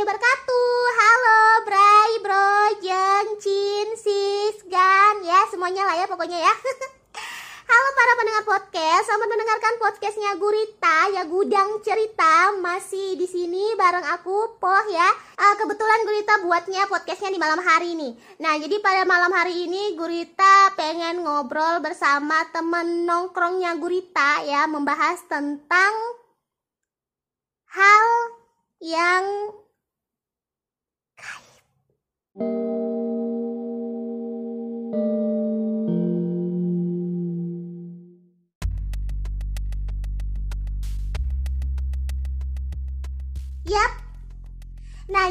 warahmatullahi wabarakatuh. Halo Bray, Bro, Jeng, Cin, Sis, Gan, ya semuanya lah ya pokoknya ya. Halo para pendengar podcast, selamat mendengarkan podcastnya Gurita ya Gudang Cerita masih di sini bareng aku Poh ya. Uh, kebetulan Gurita buatnya podcastnya di malam hari ini. Nah jadi pada malam hari ini Gurita pengen ngobrol bersama temen nongkrongnya Gurita ya membahas tentang hal yang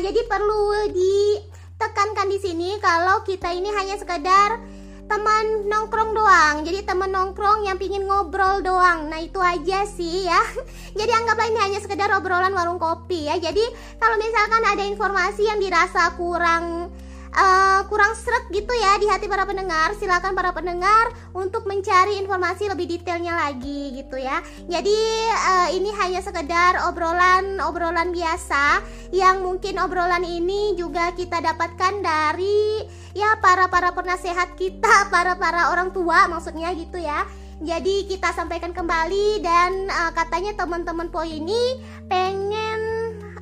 jadi perlu ditekankan di sini kalau kita ini hanya sekedar teman nongkrong doang. Jadi teman nongkrong yang pingin ngobrol doang. Nah, itu aja sih ya. Jadi anggaplah ini hanya sekedar obrolan warung kopi ya. Jadi kalau misalkan ada informasi yang dirasa kurang uh, kurang seret gitu ya di hati para pendengar, silakan para pendengar untuk mencari informasi lebih detailnya lagi gitu ya. Jadi uh, ini hanya sekedar obrolan-obrolan biasa yang mungkin obrolan ini juga kita dapatkan dari ya para para penasehat kita, para para orang tua maksudnya gitu ya. Jadi kita sampaikan kembali dan uh, katanya teman-teman po ini pengen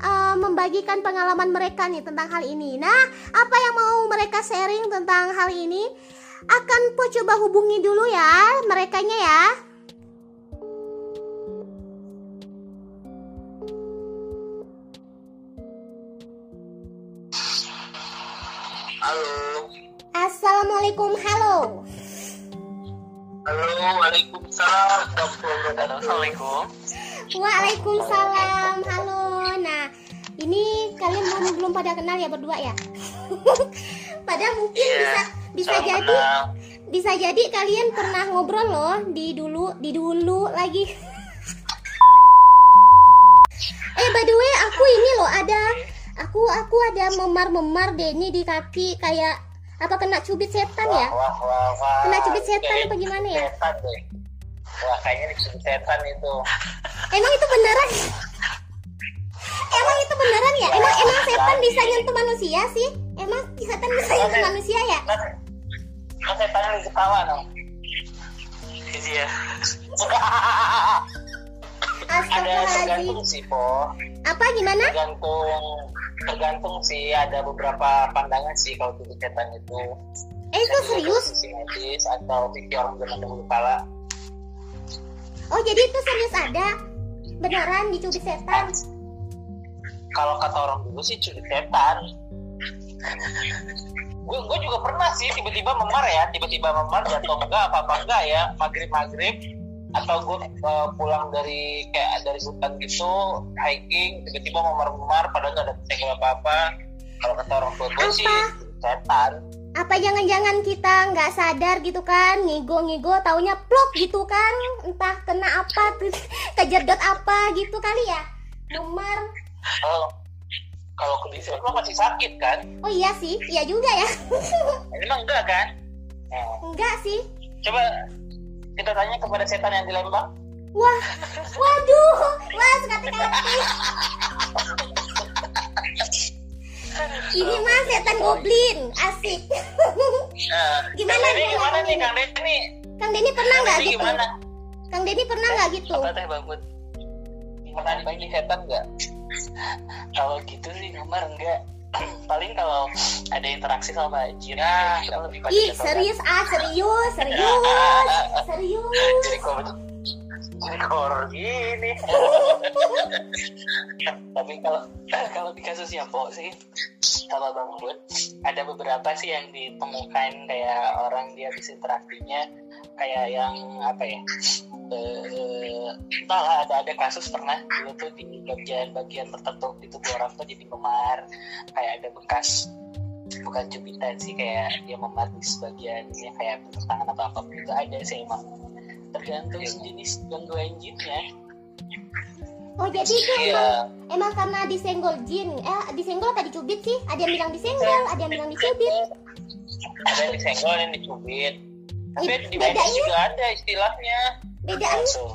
uh, membagikan pengalaman mereka nih tentang hal ini. Nah, apa yang mau mereka sharing tentang hal ini? Akan po coba hubungi dulu ya merekanya ya. Halo. Assalamualaikum, halo. Halo, Waalaikumsalam. Assalamualaikum. Waalaikumsalam, halo. Nah, ini kalian belum belum pada kenal ya berdua ya? Padahal mungkin Iya, bisa bisa jadi kenal. bisa jadi kalian pernah ngobrol loh di dulu di dulu lagi. eh by the way aku ini loh ada aku aku ada memar-memar deh ini di kaki kayak apa kena cubit setan ya? Wah, wah, wah. Kena cubit setan apa gimana ya? Setan deh. Wah, kayaknya dicubit setan itu. Emang itu beneran? Emang itu beneran ya? Emang emang setan bisa nyentuh manusia sih? Emang setan bisa nyentuh manusia ya? Kan, kan setannya lagi ketawa dong. Iya. Ada Astagfirullahaladzim tergantung sih, Po. Apa gimana? Tergantung tergantung sih ada beberapa pandangan sih kalau cubit setan itu Eh itu serius? sisi medis atau sisi orang zaman dahulu kala Oh jadi itu serius ada? Beneran dicubit setan? kalau kata orang dulu sih cubit setan. Gue gue juga pernah sih tiba-tiba memar ya tiba-tiba memar jatuh enggak apa apa enggak ya maghrib maghrib atau gue uh, pulang dari kayak dari hutan gitu hiking tiba-tiba memar-memar padahal gak ada senggol apa apa kalau kata orang tua gue sih setan Apa jangan-jangan kita nggak sadar gitu kan? Ngigo-ngigo taunya plok gitu kan? Entah kena apa terus kejedot apa gitu kali ya? Memar kalau kalau kondisi lo masih sakit kan? Oh iya sih, iya juga ya. Emang enggak kan? Nah, Enggak sih. Coba kita tanya kepada setan yang di Lembang Wah, waduh, wah sekati-kati. Ini mah setan goblin, asik. Nah, Gimana Kang Denny nih, gimana Kang nih? Kang Denny? Kang Denny pernah Kang nggak gitu? gimana? Kang Denny pernah nggak gitu? apa teh bangun Pernah dibagi setan nggak? kalau gitu sih nomor enggak paling kalau ada interaksi sama jin Ya. kita lebih Ih, serius ah, serius, serius, serius. Jadi horor gini. tapi kalau kalau di kasus yang po sih kalau bang Bud ada beberapa sih yang ditemukan kayak orang dia bisa interaksinya kayak yang apa ya eh entahlah ada ada kasus pernah dulu tuh di bagian-bagian tertentu di tubuh orang tuh jadi memar kayak ada bekas bukan cubitan sih kayak dia memar di sebagiannya kayak tangan atau apa itu ada sih emang tergantung jenis gangguan jinnya Oh, jadi itu Iya. emang, emang karena disenggol jin. Eh, disenggol apa dicubit sih? Ada yang bilang disenggol, ada yang bilang dicubit. Ada yang disenggol yang dicubit. Tapi Ih, di medis bedanya? juga ada istilahnya. Bedaannya, langsung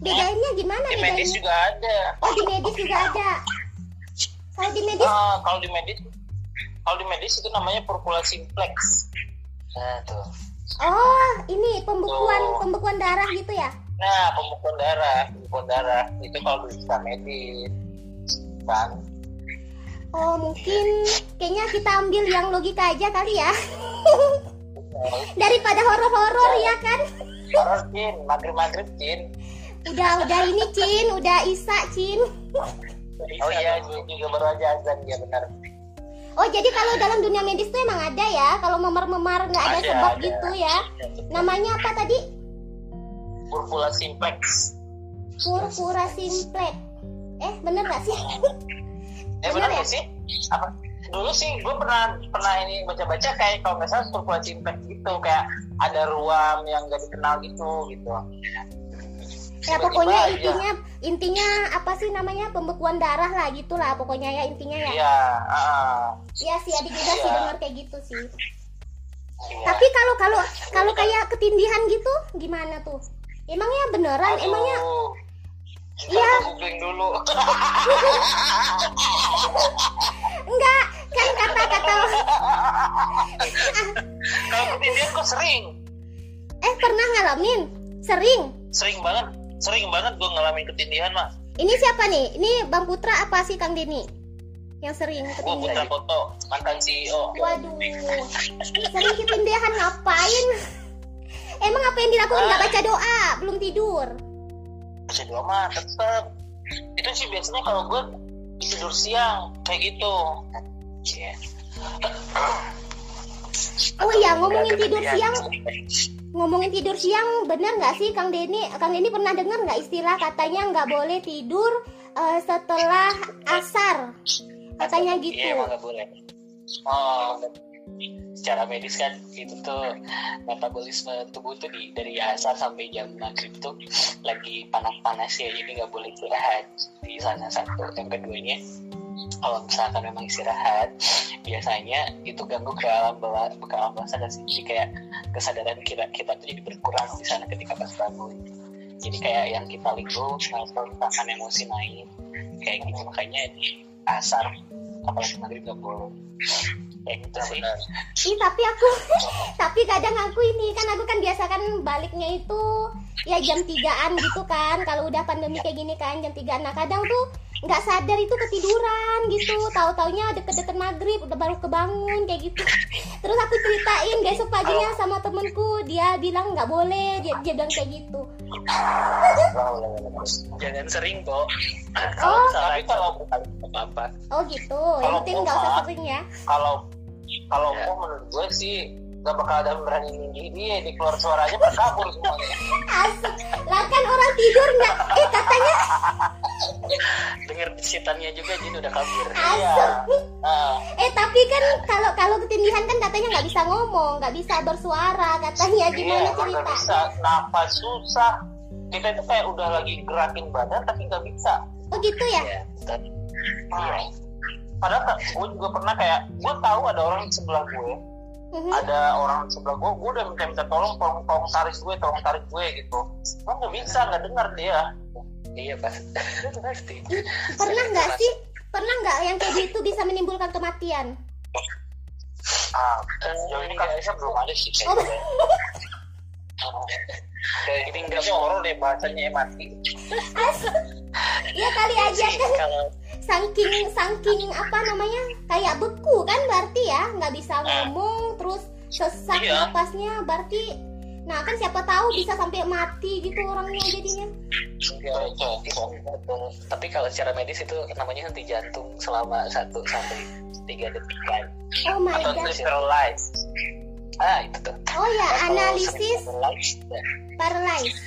bedaannya gimana Di medis bedanya? juga ada. Oh, di medis juga ada. Kalau di medis, Ah, kalau di medis, kalau di medis itu namanya purpura simplex. Nah, tuh. Oh ini pembekuan Oh. pembekuan darah gitu ya? Nah, pembekuan darah, pembekuan darah itu kalau di medis, kan? Oh mungkin kayaknya kita ambil yang logika aja kali ya daripada horor-horor ya kan? Horor Cin, maghrib Cin. Udah udah ini Cin, udah Isa Cin. Oh iya, Cin juga baru aja azan ya benar. Oh jadi kalau dalam dunia medis tuh emang ada ya? Kalau memar-memar nggak ada, Ada, sebab ada. gitu ya? Namanya apa tadi? Purpura simplex. Purpura simplex. Eh bener nggak sih? Eh benar ya? sih? Apa? Dulu sih gue pernah pernah ini baca-baca kayak kalau nggak salah purpura simplex gitu kayak ada ruam yang gak dikenal gitu gitu. Ya pokoknya aja. intinya intinya apa sih namanya pembekuan darah lah gitulah pokoknya ya intinya ya. Iya, ah, Iya sih adik juga sih Iya. dengar kayak gitu sih. iya. Tapi kalau kalau kalau kayak ketindihan gitu gimana tuh? Emangnya beneran? Aduh. Emangnya Iya. gua googling dulu. enggak? Kan kata-kata Kalau ketindihan kok sering, eh pernah ngalamin? Sering. sering banget, sering banget gue ngalamin ketindihan mah. Ini siapa nih? Ini Bang Putra apa sih Kang Deni? Yang sering Gue ketindihan. putra foto mantan CEO. Waduh. Sering ketindihan ngapain? Emang apa yang dilakukan nggak baca doa, belum tidur? Bisa dua mah tetep. Itu sih biasanya kalau gue tidur siang kayak gitu. Iya. Oh iya, ngomongin tidur siang, ngomongin tidur siang, bener nggak sih Kang Deni? Kang Deni pernah dengar nggak istilah katanya nggak boleh tidur eh, setelah asar? Katanya Iya, gitu. emang nggak boleh. Oh, secara medis kan itu tuh metabolisme tubuh tuh di, dari asar sampai jam maghrib tuh lagi panas-panas ya jadi nggak boleh istirahat di sana satu yang keduanya kalau misalkan memang istirahat biasanya itu ganggu ke alam bawah ke alam bawah sadar sih. jadi kayak kesadaran kita kita tuh jadi berkurang di sana ketika pas bangun. Jadi kayak yang kita linglung atau misalkan emosi naik kayak gitu. Makanya di asar apalagi maghrib nggak boleh. Kayak gitu sih. benar. Ih, tapi aku tapi kadang aku ini kan aku kan biasa kan baliknya itu ya jam 3-an gitu kan. Kalau udah pandemi kayak gini kan jam 3 nah kadang tuh nggak sadar itu ketiduran gitu. Tahu taunya deket-deket maghrib udah baru kebangun kayak gitu. Terus aku ceritain besok paginya sama temenku. Dia bilang nggak boleh. Dia, dia bilang kayak gitu. Jangan sering kok Oh. Tapi kalau apa apa oh gitu. Yang penting nggak usah sering ya? kalau kalau Ya. menurut gue sih gak bakal ada yang berani ninggi dia di keluar suaranya berkabur semuanya. asik lah kan orang tidur nggak eh katanya denger desitannya juga Jin udah kabur Iya. asik Nah, Eh tapi kan kalau kalau ketindihan kan katanya nggak bisa ngomong, nggak bisa bersuara katanya gimana iya, cerita? bisa nafas susah. Kita itu kayak udah lagi gerakin badan tapi nggak bisa. Oh gitu ya? ya betul. Nah, Padahal gue juga pernah kayak gue tahu ada orang di sebelah gue, Mhm. ada orang sebelah gue, gue udah minta minta tolong, tolong, tolong tarik gue, tolong tarik gue gitu. Gue nggak bisa, nggak dengar dia. iya pas pasti Pernah nggak sih? Pernah nggak yang kayak gitu bisa menimbulkan kematian? Ah, sejauh ini kasusnya belum ada sih Oh, kayak gitu. Kayak gini nggak horor deh bahasanya ya mati. Ya kali aja sih kan kalau saking saking apa namanya kayak beku kan berarti ya nggak bisa Nah. ngomong terus sesak Iya. napasnya berarti nah kan siapa tahu bisa sampai mati gitu orangnya jadinya Betul. tapi kalau secara medis itu namanya henti jantung selama 1 sampai 3 detik kan oh my Atau god paralyzed. ah itu tuh oh ya Kalau analisis paralysis, ya, paralyzed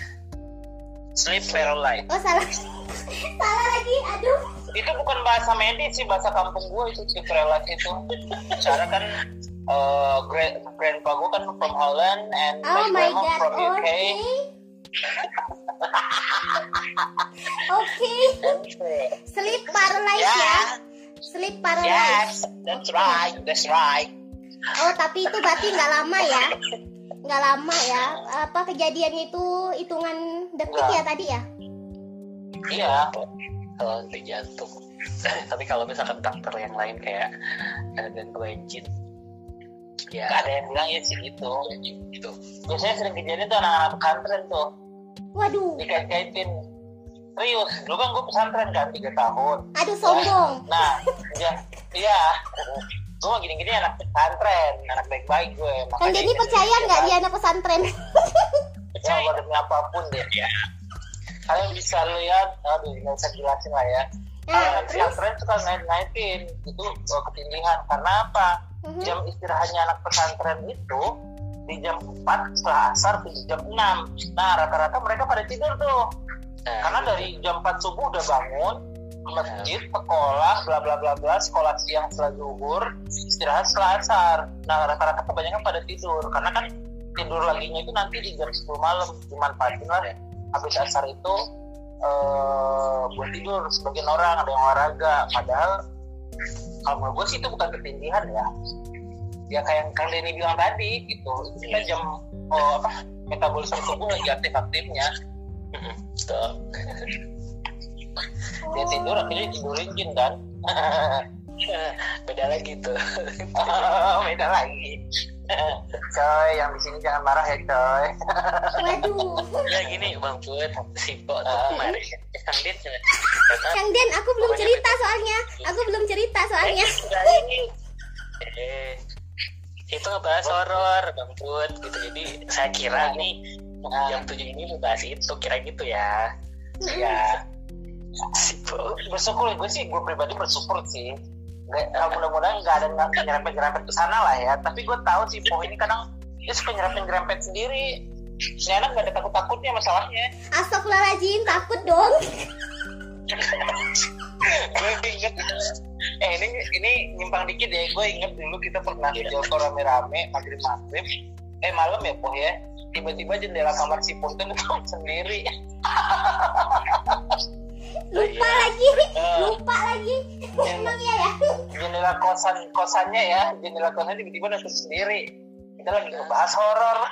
Sleep paralyzed. oh salah salah lagi aduh Itu bukan bahasa medis sih, bahasa kampung gue itu sleep paralyzed itu. Cara kan uh, grand, grandpa gue kan from Holland and oh my grandma god from UK. oke oke sleep paralyzed ya. Sleep paralyzed. Yes, that's right, that's right. oh tapi itu berarti nggak lama ya. Nggak lama ya. Apa kejadiannya itu hitungan detik ya tadi ya? Iya, kalau henti jantung. Tapi kalau misalkan dokter yang lain kayak ada gangguan jin ya Nggak ada yang bilang ya sih gitu gitu. Biasanya sering kejadian tuh anak-anak pesantren tuh. Waduh, dikait-kaitin. Serius dulu kan gue pesantren kan tiga tahun. Aduh sombong. nah ya iya gue mah gini-gini anak pesantren anak baik-baik gue Kang Denny percaya nggak dia anak pesantren? ya gue demi apa pun deh ya kalian bisa lihat aduh nggak usah jelasin lah ya. Nah, anak terus? pesantren suka ngait-ngaitin itu uh, ketindihan. Karena apa? Mhm. jam istirahatnya anak pesantren itu di jam 4 setelah asar ke jam 6 nah rata-rata mereka pada tidur tuh. Nah, karena dari jam 4 subuh udah bangun ke masjid, sekolah, bla bla bla bla, sekolah siang setelah zuhur, istirahat setelah asar. Nah rata-rata kebanyakan pada tidur. Karena kan tidur laginya itu nanti di jam 10 malam dimanfaatin lah habis asar itu eh buat tidur sebagian orang ada yang olahraga. Padahal kalau menurut gue sih itu bukan ketindihan ya. Ya kayak yang Kang Denny bilang tadi gitu. Itu kan jam oh, apa metabolisme tubuh lagi aktif-aktifnya mm-mm, betul. dia tidur akhirnya tidurin jin kan? Beda lagi tuh. Beda lagi coy yang di sini jangan marah ya coy. Waduh, ya gini bang Put. Si Pok tuh Ah. kemarin Kang Dit Kang Den, aku belum cerita soalnya. Aku belum cerita soalnya. eh itu ngebahas horor bang Put. Gitu jadi saya kira nih jam tujuh ini mau bahas itu kira gitu ya. Ya. Bersyukur gue sih gue pribadi bersyukur sih. eh, mudah-mudahan nggak ada nggak nyerempet-nyerempet ke sana lah ya. Tapi gue tahu sih Po ini kadang dia suka nyerempet-nyerempet sendiri. Ini anak nggak ada takut-takutnya masalahnya. Astagfirullahaladzim, takut dong. gue inget eh ini ini nyimpang dikit ya. Gue inget dulu kita pernah di Joko rame-rame maghrib maghrib eh malam ya po ya. Tiba-tiba jendela kamar si Po itu sendiri Lupa lagi, lupa lagi. Emang ya ya. jendela kosan kosannya ya jendela kosannya tiba-tiba nutup sendiri. Kita lagi ngebahas horor.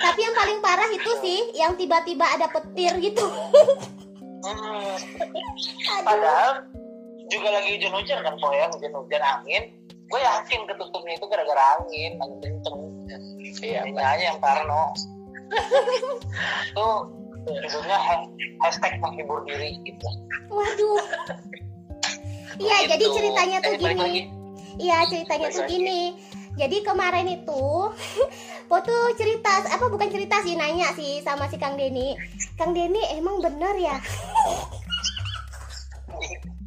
Tapi yang paling parah itu sih, yang tiba-tiba ada petir gitu. Hmm. Padahal juga lagi hujan-hujan kan po ya. Hujan-hujan angin. Gue yakin ketutupnya itu gara-gara angin angin kenceng. Iya aja yang parno. Itu judulnya ha- hashtag menghibur diri gitu Waduh. Iya, jadi Gitu. ceritanya tuh Eh, gini. Iya, ceritanya tuh lagi. gini. Jadi kemarin itu Po tuh cerita apa bukan cerita sih nanya sih sama si Kang Denny. Kang Denny emang bener ya?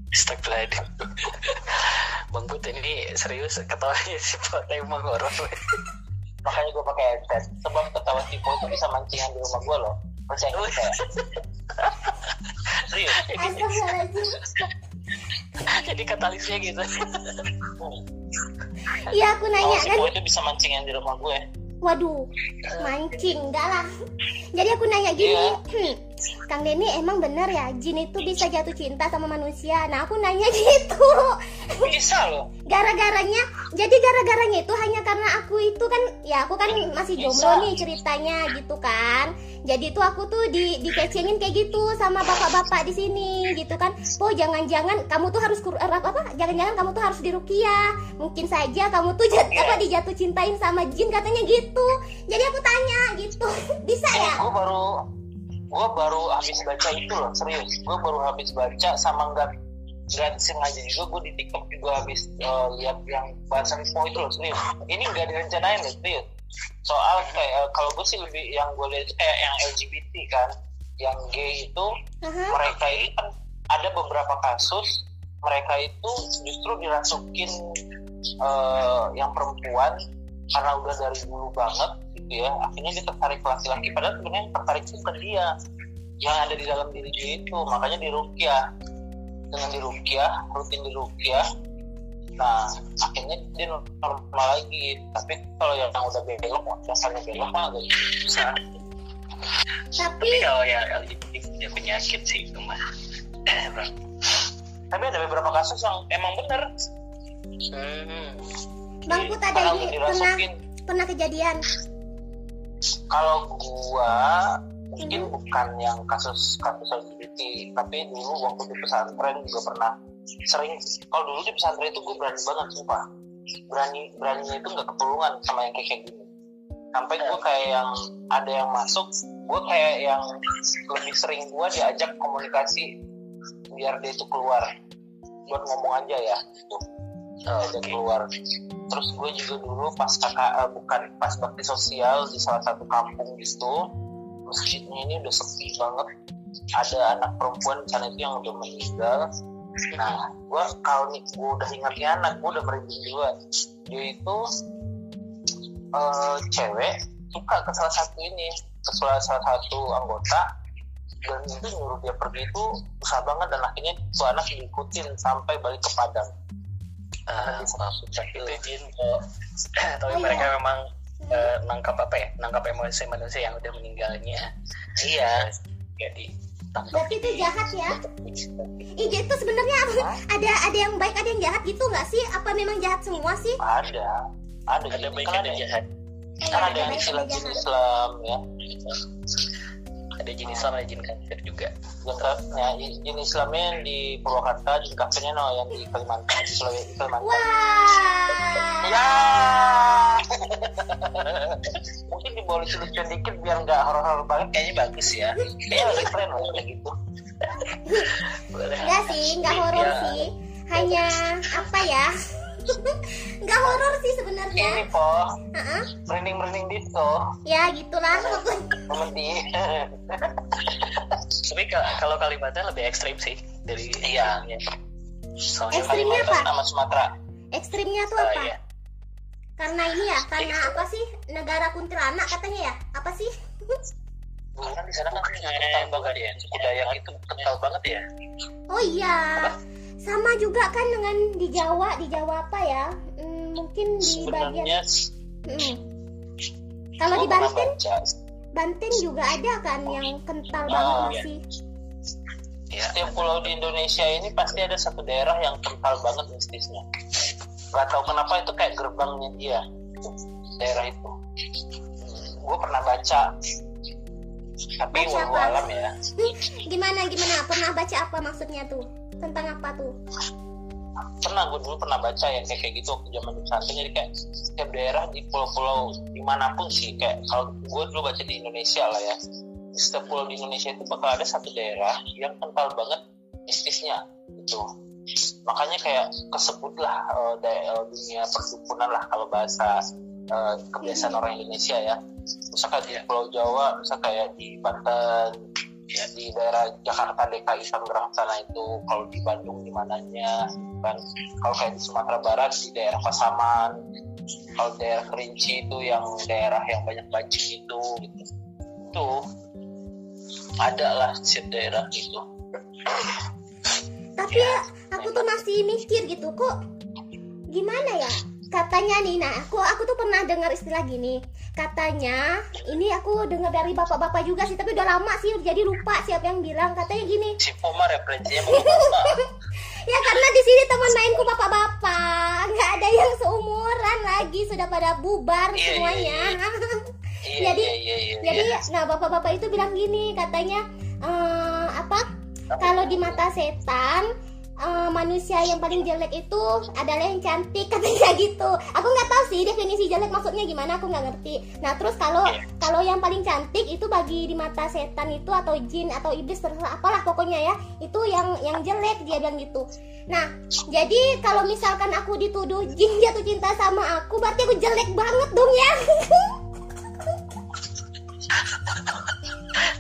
Astagfirullahaladzim Bang Put ini serius ketawanya si Pok emang horor makanya gue pakai headset sebab ketawa tipe itu bisa mancingan di rumah gue loh serius jadi katalisnya gitu Iya, aku nanya kalau si kan. Itu bisa mancingan di rumah gue Waduh, mancing enggak lah. Jadi aku nanya gini, Iya. "Hmm, Kang Denny emang bener ya jin itu bisa jatuh cinta sama manusia? Nah aku nanya gitu. bisa loh Gara-garanya, jadi gara-garanya itu hanya karena aku itu kan, ya aku kan masih jomblo nih ceritanya gitu kan. Jadi tuh aku tuh di dikecengin kayak gitu sama bapak-bapak di sini gitu kan. Oh jangan-jangan kamu tuh harus kur- apa apa? Jangan-jangan kamu tuh harus dirukiah. Mungkin saja kamu tuh jat, Iya. apa dijatuh cintain sama jin katanya gitu. Jadi aku tanya gitu, bisa ini ya? gue baru gue baru habis baca itu loh serius. Gue baru habis baca sama nggak nggak sengaja juga gue di TikTok juga habis eh, lihat yang bahasan info itu loh serius. Ini nggak direncanain loh serius. Soal kayak eh, kalau gue sih lebih yang gue lihat kayak yang LGBT kan yang gay itu Aha. mereka ini kan ada beberapa kasus mereka itu justru dirasukin eh, yang perempuan karena udah dari dulu banget gitu ya. Akhirnya dia tertarik ke laki-laki. Padahal sebenarnya yang tertarik itu bukan dia. Yang ada di dalam diri dia itu makanya dirukyah. Dengan dirukyah rutin dirukyah. Nah akhirnya dia normal lagi. Tapi kalau yang udah belok dasarnya belok mah agak susah. Tapi tapi kalau ya LGBT punya penyakit sih itu mah. Tapi ada beberapa kasus yang emang bener. Hmm. Bang Put ada ini pernah pernah kejadian. Kalau gua mungkin bukan yang kasus kasus LGBT tapi dulu waktu di pesantren juga pernah sering kalau dulu di pesantren itu gue berani banget sumpah. Berani beraninya itu nggak kepulungan sama yang kayak kayak gini. Sampai gue kayak yang ada yang masuk gue kayak yang lebih sering gue diajak komunikasi biar dia itu keluar. Buat ngomong aja ya. Gitu diajak Oke. keluar terus gue juga dulu pas kakak eh, bukan pas bakti sosial di salah satu kampung gitu. Masjidnya ini udah sepi banget. Ada anak perempuan sana itu yang udah meninggal. Nah gue kalau nih gue udah ingatnya anak gue udah merinding duluan. Dia itu eh, cewek suka ke salah satu ini ke salah satu anggota. Dan itu nyuruh dia pergi itu susah banget. Dan akhirnya tuh anak diikutin sampai balik ke Padang Ah, itu. jin oh, tapi Oh, mereka iya. memang eh, nangkap apa ya nangkap emosi manusia yang udah meninggalnya iya jadi tangkap Berarti itu jahat ya? Ih, itu sebenarnya ada ada yang baik ada yang jahat gitu nggak sih? Apa memang jahat semua sih? ada ada ada baik kan ada ada jahat kan ada yang jahat. Islam ya ada jin Islam ada jin kafir juga ya, jin Islamnya yang di Purwakarta jin kafirnya no yang di Kalimantan di Sulawesi Kalimantan Wah. ya mungkin dibawa lucu-lucuan dikit biar nggak horor-horor banget kayaknya bagus ya kayaknya lebih keren loh kayak gitu boleh Enggak sih, enggak horor Ya. sih. Hanya apa ya? Enggak horor sih sebenarnya. ini po Heeh. merinding-merinding gitu Ya gitulah pokoknya. Tapi ka- kalau Kalimantan lebih ekstrim sih dari Iya. soalnya Ekstrimnya apa? Sama Sumatera Ekstrimnya tuh Ah, apa? iya. Karena ini ya, karena apa sih? Negara kuntilanak katanya ya? Apa sih? karena di sana kan kental banget ya suku Dayak itu kental banget ya Oh iya. Sama juga kan dengan di Jawa, di Jawa apa ya? Hmm, mungkin di bagian sebenarnya Hmm. Kalau di Banten, Banten juga ada kan yang kental Ah, banget masih. Iya. setiap pulau di Indonesia ini pasti ada satu daerah yang kental banget mistisnya nggak tahu kenapa itu kayak gerbangnya dia daerah itu gue pernah baca tapi walau apa? alam ya gimana gimana? Pernah baca apa maksudnya tuh? Tentang apa tuh? pernah gue dulu pernah baca yang kayak kayak gitu waktu zaman pesantren jadi kayak setiap daerah di pulau-pulau di mana pun sih kayak kalau gue dulu baca di Indonesia lah ya. Di setiap pulau di Indonesia itu bakal ada satu daerah yang kental banget mistisnya gitu. Makanya kayak kesebut lah eh, da- eh, dunia perdukunan lah kalau bahasa eh, kebiasaan orang Indonesia ya. Misalkan di Pulau Jawa misalkan kayak di Banten ya di daerah Jakarta DKI Tangerang sana itu kalau di Bandung di mananya kan kalau kayak di Sumatera Barat di daerah Pasaman kalau daerah Kerinci itu yang daerah yang banyak banjir itu gitu itu ada lah setiap daerah gitu Tapi ya, aku tuh masih mikir gitu kok gimana ya? Katanya nih, nah aku aku tuh pernah dengar istilah gini. Katanya ini aku dengar dari bapak-bapak juga sih, tapi udah lama sih jadi lupa siapa yang bilang. Katanya gini, si referensinya ya karena di sini teman mainku bapak-bapak, nggak ada yang seumuran lagi, sudah pada bubar semuanya. Jadi- Jadi, nah bapak-bapak itu bilang gini, katanya eh, apa? Kalau di mata setan eh, manusia yang paling jelek itu adalah yang cantik katanya gitu. Aku nggak tahu sih definisi jelek maksudnya gimana, aku nggak ngerti. Nah terus kalau Iya. kalau yang paling cantik itu bagi di mata setan itu atau jin atau iblis terserah apalah pokoknya ya itu yang yang jelek dia bilang gitu. Nah jadi kalau misalkan aku dituduh jin jatuh cinta sama aku berarti aku jelek banget dong ya.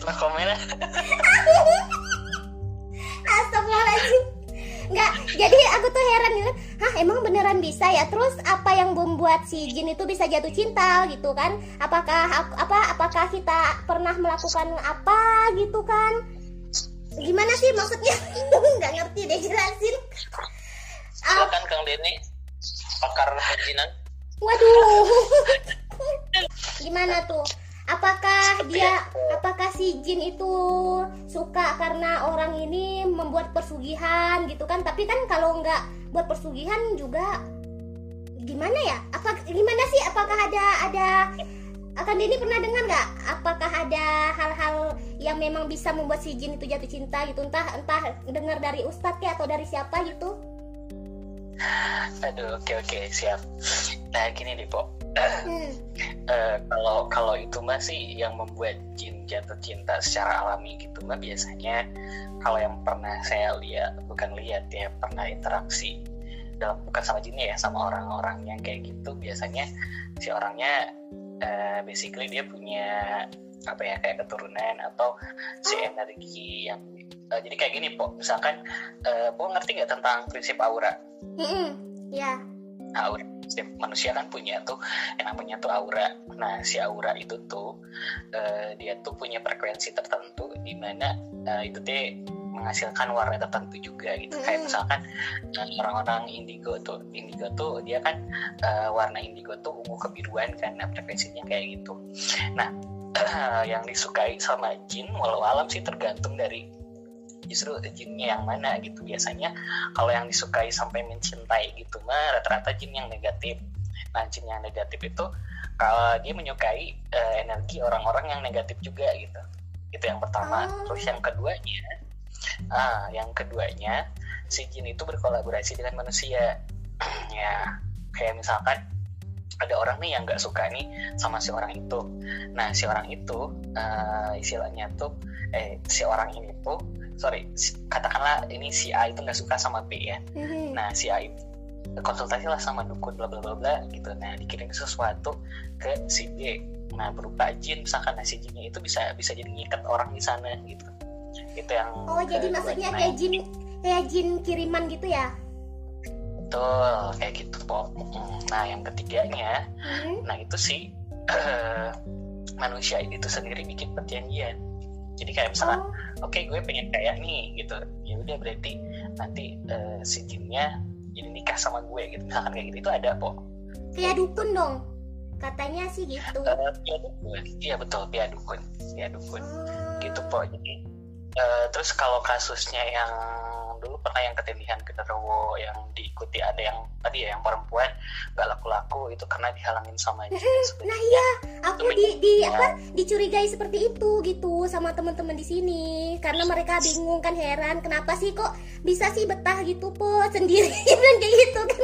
Nah, komennya Astagfirullahaladzim Nggak, jadi aku tuh heran gitu. Hah emang beneran bisa ya? Terus apa yang membuat si jin itu bisa jatuh cinta gitu kan? Apakah apa apakah kita pernah melakukan apa gitu kan? Gimana sih maksudnya? Nggak ngerti deh jelasin. Silakan Kang Denny pakar perizinan Waduh. Gimana tuh Apakah dia Apakah si jin itu Suka karena orang ini Membuat persugihan gitu kan? Tapi kan kalau nggak buat persugihan juga Gimana ya? Apa Gimana sih? Apakah ada Ada akan Denny pernah dengar nggak? Apakah ada hal-hal yang memang bisa membuat si jin itu jatuh cinta gitu? Entah entah dengar dari ustadz ya atau dari siapa gitu? Aduh oke oke siap. Nah gini deh po Eh, kalau kalau itu masih yang membuat jin jatuh cinta secara alami gitu mah biasanya kalau yang pernah saya lihat bukan lihat ya pernah interaksi dalam bukan sama jinnya ya sama orang-orang yang kayak gitu biasanya si orangnya eh, basically dia punya apa ya kayak keturunan atau si energi yang eh, jadi kayak gini po. Misalkan eh, po ngerti nggak tentang prinsip aura? Mm-mm. ya aura setiap manusia kan punya tuh yang namanya tuh aura. Nah si aura itu tuh eh, dia tuh punya frekuensi tertentu di mana eh, itu teh menghasilkan warna tertentu juga gitu. Kayak Mm. misalkan eh, orang-orang indigo tuh indigo tuh dia kan eh, warna indigo tuh ungu kebiruan kan nah, frekuensinya kayak gitu. Nah yang disukai sama jin walau alam sih tergantung dari justru jinnya yang mana gitu. Biasanya kalau yang disukai sampai mencintai gitu mah rata-rata jin yang negatif. Nah jin yang negatif itu kalau dia menyukai eh, energi orang-orang yang negatif juga gitu. Itu yang pertama. Oh. terus yang keduanya ah yang keduanya si jin itu berkolaborasi dengan manusia. Ya kayak misalkan ada orang nih yang nggak suka nih sama si orang itu. Nah si orang itu eh, istilahnya tuh eh si orang ini tuh sorry katakanlah ini si A itu nggak suka sama B ya. Mhm. nah si A itu konsultasi lah sama dukun bla bla bla bla gitu. Nah dikirim sesuatu ke si B. Nah berupa jin misalkan nah si jinnya itu bisa bisa jadi ngikat orang di sana gitu. Itu yang oh jadi maksudnya kayak jin kayak jin kiriman gitu ya betul kayak gitu po Mm, nah yang ketiganya Mhm. Nah itu sih eh, manusia itu sendiri bikin perjanjian. Jadi kayak misalkan, oh oke gue pengen kayak nih gitu, ya udah berarti nanti eh, si jinnya jadi nikah sama gue gitu. Misalkan kayak gitu itu ada kok. kayak dukun dong katanya sih gitu Eh, Pia dukun, iya betul pia dukun, pia dukun Oh. gitu po. Jadi eh, terus kalau kasusnya yang dulu pernah yang ketindihan genderuwo yang diikuti ada yang tadi ya yang perempuan gak laku-laku itu karena dihalangin sama jin. nah iya aku di di apa dicurigai seperti itu gitu sama teman-teman di sini. Karena mereka bingung kan heran kenapa sih kok bisa sih betah gitu po sendiri dan kayak gitu kan.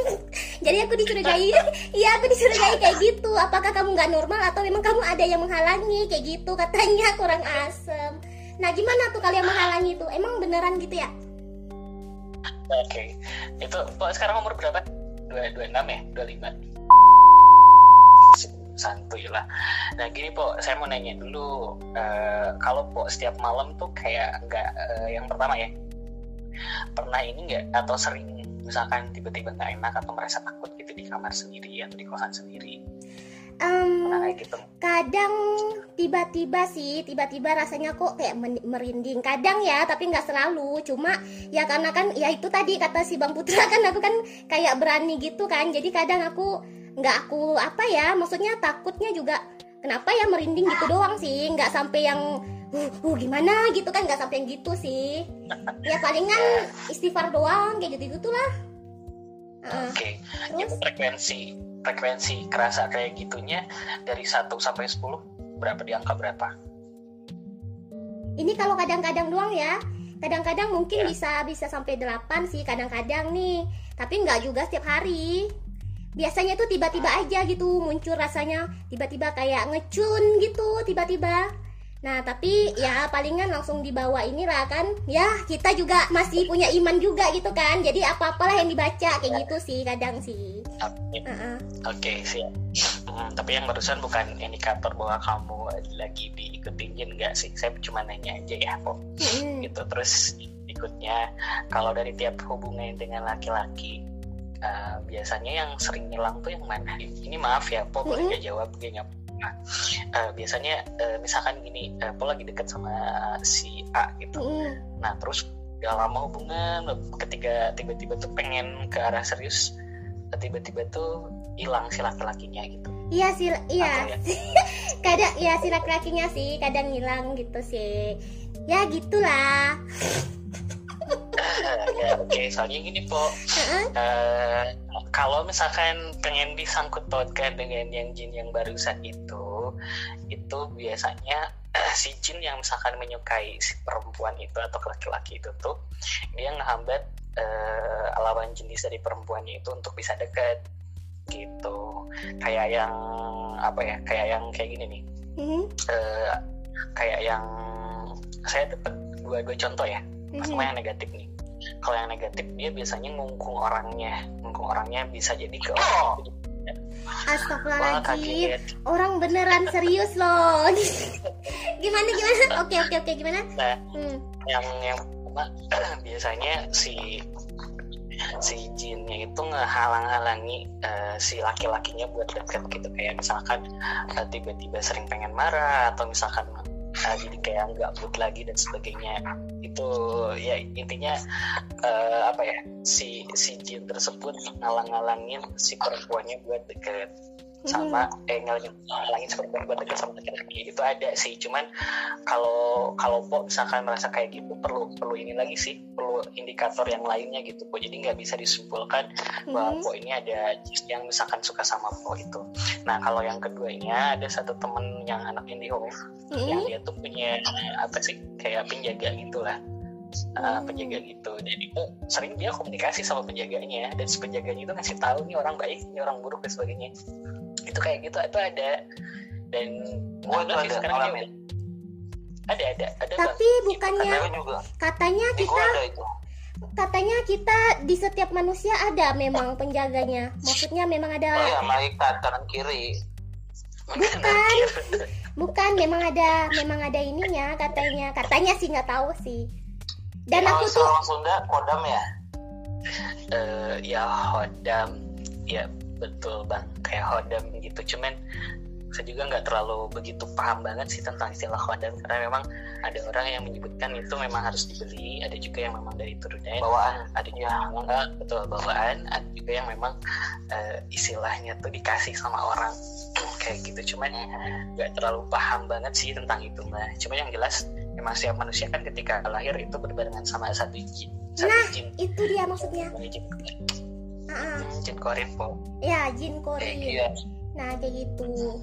Jadi aku dicurigai iya aku dicurigai kayak gitu. Apakah kamu nggak normal atau memang kamu ada yang menghalangi? Kayak gitu katanya kurang asem. Nah gimana tuh kalian menghalangi itu? Emang beneran gitu ya Oke, itu Pak sekarang umur berapa? Dua dua enam ya, dua lima. Santuy lah. Nah gini po, saya mau nanya dulu, eh, kalau po setiap malam tuh kayak nggak eh, yang pertama ya, pernah ini nggak atau sering misalkan tiba-tiba nggak enak atau merasa takut gitu di kamar sendiri atau di kosan sendiri, Kayak gitu? kadang tiba-tiba sih tiba-tiba rasanya kok kayak merinding. Kadang ya tapi nggak selalu. Cuma ya karena kan ya itu tadi kata si bang putra kan aku kan kayak berani gitu kan. Jadi kadang aku nggak aku apa ya maksudnya takutnya juga kenapa ya merinding gitu doang sih. Nggak sampai yang uh, uh, gimana? gitu kan nggak sampai yang gitu sih. Ya palingan istighfar doang kayak gitu gitulah. Oke, itu terus? frekuensi frekuensi kerasa kayak gitunya dari 1 sampai 10 berapa di angka berapa? Ini kalau kadang-kadang doang ya. Kadang-kadang mungkin Ya. bisa bisa sampai 8 sih kadang-kadang nih. Tapi nggak juga setiap hari. Biasanya tuh tiba-tiba aja gitu muncul rasanya tiba-tiba kayak ngecun gitu tiba-tiba. Nah, tapi ya palingan langsung dibawa inilah kan. Ya, kita juga masih punya iman juga gitu kan. Jadi apa-apalah yang dibaca kayak gitu sih kadang sih. Oke, Heeh. Oke, siap. Hmm, tapi yang barusan bukan indikator bahwa kamu lagi diikutin jin nggak sih? Saya cuma nanya aja ya, kok. Mm-mm. Gitu. Terus berikutnya, kalau dari tiap hubungan dengan laki-laki, eh, biasanya yang sering hilang tuh yang mana? Ini maaf ya, Po boleh nggak jawab? Nggak pernah. Eh, biasanya eh, misalkan gini, eh, Po lagi deket sama si A gitu. Mm-mm. Nah terus udah lama hubungan, ketika tiba-tiba tuh pengen ke arah serius, tiba-tiba tuh hilang si laki-lakinya gitu. Iya sih, iya. Ya, kadang ya si laki-lakinya sih kadang hilang gitu sih ya gitulah ya oke, soalnya gini po, eh, kalau misalkan pengen disangkut pautkan dengan yang jin yang barusan itu, itu biasanya si jin yang misalkan menyukai si perempuan itu atau laki-laki itu tuh dia ngehambat uh, lawan jenis dari perempuannya itu untuk bisa deket gitu. Kayak yang apa ya kayak yang kayak gini nih. Mhm. uh, kayak yang saya dapat dua dua contoh ya sama yang negatif nih kalau yang negatif dia biasanya ngungkung orangnya. Ngungkung orangnya bisa jadi ke orang itu wah Astagfirullahaladzim Orang beneran serius loh. Gimana gimana? Oke oke oke. Gimana? Nah hmm. yang yang pertama, biasanya si si jinnya itu ngehalang-halangi eh, si laki-lakinya buat deket gitu. Kayak misalkan eh, tiba-tiba sering pengen marah atau misalkan eh, jadi kayak nggak mood lagi dan sebagainya. Itu ya intinya eh, apa ya si si jin tersebut ngalang-ngalangin si perempuannya buat deket sama eh ngalangin ngalangin si perempuan buat deket sama laki-laki itu ada sih. Cuman kalau kalau po misalkan merasa kayak gitu perlu perlu ini lagi sih. Perlu indikator yang lainnya gitu po jadi nggak bisa disimpulkan bahwa Mhm. po ini ada yang misalkan suka sama po itu. Nah kalau yang keduanya ada satu temen yang anak IndiHome yang Mhm. dia tuh punya apa sih kayak penjaga gitulah. Uh, penjaga gitu. Jadi tuh sering dia komunikasi sama penjaganya. Dan si penjaganya itu ngasih tahu nih orang baik ini orang buruk dan sebagainya itu kayak gitu itu ada dan Gua itu ada sekarang ngalamin. juga. ada ada ada Tapi Bang. bukannya Gue juga. Katanya Di gue kita ada itu. Katanya kita di setiap manusia ada memang penjaganya Maksudnya memang Oh ada ya, malaikat kanan kiri. Bukan Bukan memang ada Memang ada ininya katanya Katanya sih nggak tahu sih Dan Kalau aku tuh Sunda kodam ya. Eh, ya hodam ya betul bang kayak hodam gitu. Cuman saya juga nggak terlalu begitu paham banget sih tentang istilah hodam karena memang ada orang yang menyebutkan itu memang harus dibeli ada juga yang memang dari turunan Bawaan. ada juga yang memang nggak betul bawaan ada juga yang memang eh, istilahnya tuh dikasih sama orang kayak gitu. Cuman nggak terlalu paham banget sih tentang itu mbak. Cuma yang jelas memang setiap manusia kan ketika lahir itu berbarengan sama satu jin satu Nah, jin. itu dia maksudnya jin jin korin po Ya jin korin. Gitu Nah kayak gitu.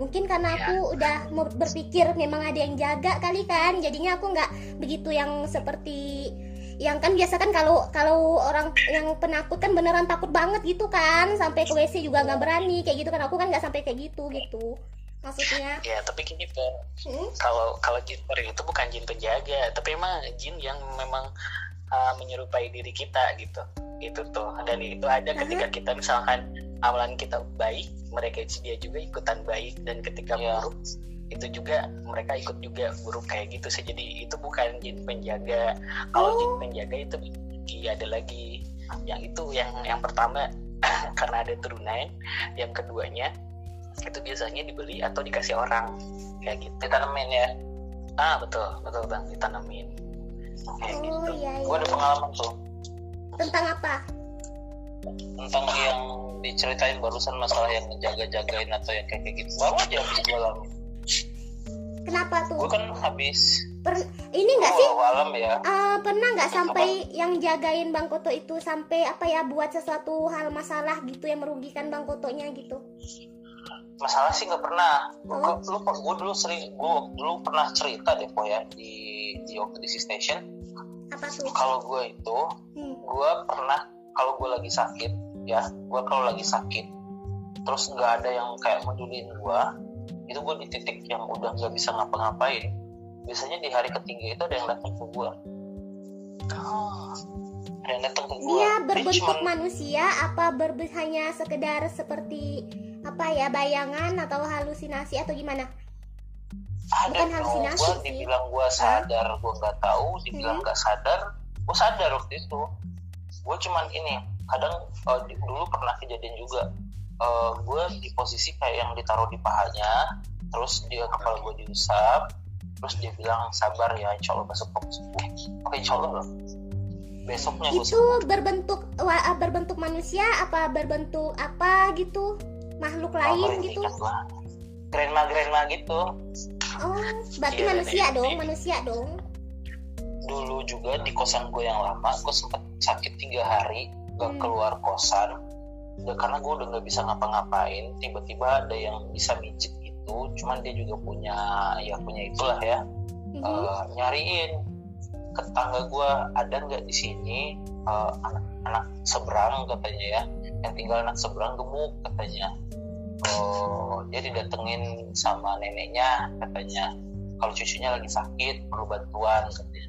Mungkin karena Ya. aku udah mau berpikir memang ada yang jaga kali kan. Jadinya aku nggak begitu yang seperti yang kan biasa kan kalau kalau orang yang penakut kan beneran takut banget gitu kan. Sampai ke WC juga nggak berani kayak gitu kan. Aku kan nggak sampai kayak gitu gitu maksudnya? Ya tapi gini po hmm? kalau kalau jin korin itu bukan jin penjaga tapi emang jin yang memang uh, menyerupai diri kita gitu. Itu tuh. Dan itu ada ketika kita misalkan amalan kita baik mereka dia juga ikutan baik dan ketika Iya. buruk itu juga mereka ikut juga buruk kayak gitu sih. Jadi itu bukan jin penjaga. Kalau Oh. jin penjaga itu iya, ada lagi. Yang itu yang yang pertama karena ada turunan. Yang keduanya itu biasanya dibeli atau dikasih orang. Kayak gitu. Ditanemin ya. ah betul. Betul bang. Ditanemin. Kayak oh gitu. iya Gue iya ada pengalaman tuh. Tentang apa? Tentang yang diceritain barusan masalah yang ngejaga-jagain atau yang kayak gitu. Baru aja habis gue alami. kenapa tuh? Gue kan habis. Per- ini nggak sih? Gue alam ya. Eh, pernah nggak sampai yang jagain Bang Koto itu sampai apa ya buat sesuatu hal masalah gitu yang merugikan Bang Kotonya gitu? Masalah sih nggak pernah. Oh. Gue lu gue dulu sering gue dulu pernah cerita deh po ya di di waktu di station. Apa tuh? Kalau gue itu Hmm. gue pernah kalau gue lagi sakit ya gue kalau lagi sakit terus nggak ada yang kayak medulin gue itu gue di titik yang udah nggak bisa ngapa-ngapain biasanya di hari ketiga itu ada yang datang ke gue oh ada yang datang ke gue Dia berbentuk manusia apa berbe- hanya sekedar seperti apa ya bayangan atau halusinasi atau gimana? ada bukan yang halusinasi gue sih. dibilang gue sadar gue nggak tahu dibilang Hmm. nggak sadar gue sadar waktu itu gue cuman ini kadang di- dulu pernah kejadian juga Eh, gue di posisi kayak yang ditaruh di pahanya terus dia kepala gue diusap terus dia bilang sabar ya insya Allah besok kamu sembuh oke insya Allah loh besoknya gue Itu berbentuk berbentuk manusia apa berbentuk apa gitu? Makhluk lain gitu? lah grandma grandma gitu Oh, berarti Iya, manusia dong, manusia dong. dulu juga di kosan gue yang lama gue sempet sakit tiga hari gak Hmm. keluar kosan udah karena gue udah nggak bisa ngapa-ngapain tiba-tiba ada yang bisa mijit gitu itu cuman dia juga punya ya punya itulah ya Mhm. eh, nyariin ke tetangga gue ada nggak di sini eh, anak-anak seberang katanya ya yang tinggal anak seberang gemuk katanya. Oh dia didatengin sama neneknya katanya. Kalau cucunya lagi sakit perlu bantuan katanya.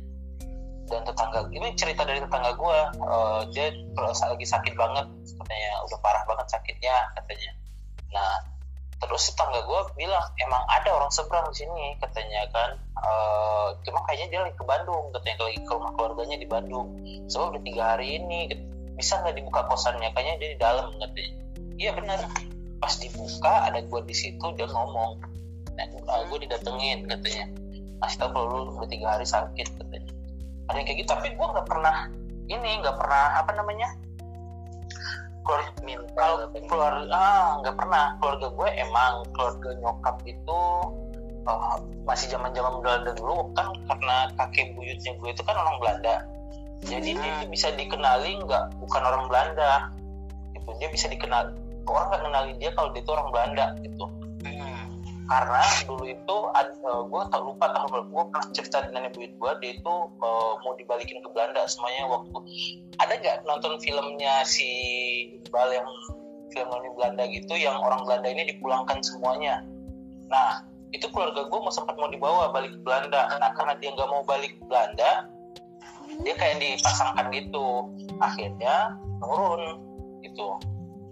Dan tetangga ini cerita dari tetangga gue eh, dia lagi sakit banget katanya. Udah parah banget sakitnya katanya. Nah terus tetangga gue bilang emang ada orang seberang di sini katanya kan. Eh, cuma kayaknya dia lagi ke Bandung katanya. Lagi ke rumah keluarganya di Bandung. Sebab udah tiga hari ini bisa nggak dibuka kosannya? Kayaknya dia di dalam katanya iya benar. Pas dibuka ada gue di situ dia ngomong. Nah, gue didatengin katanya. Masih tahu kalau lu udah tiga hari sakit katanya. Ada yang kayak gitu. Tapi gue nggak pernah ini nggak pernah apa namanya? Keluar kalau keluarga ah nggak pernah. Keluarga gue emang keluarga nyokap itu uh, masih zaman zaman Belanda dulu kan karena kakek buyutnya gue itu kan orang Belanda jadi dia Hmm. itu bisa dikenali nggak? Bukan orang Belanda. Gitu. Dia bisa dikenal orang nggak kenali dia kalau dia itu orang Belanda gitu. Hmm. karena dulu itu ad- eh, gue tak lupa tahun berapa gue pernah cerita di nenek buyut gue dia itu eh, mau dibalikin ke Belanda semuanya waktu. Ada nggak nonton filmnya si Iqbal yang film ini Belanda gitu yang orang Belanda ini dipulangkan semuanya? Nah itu keluarga gue mau sempat mau dibawa balik ke Belanda. Nah karena dia nggak mau balik ke Belanda dia kayak dipasangkan gitu. Akhirnya nurun gitu.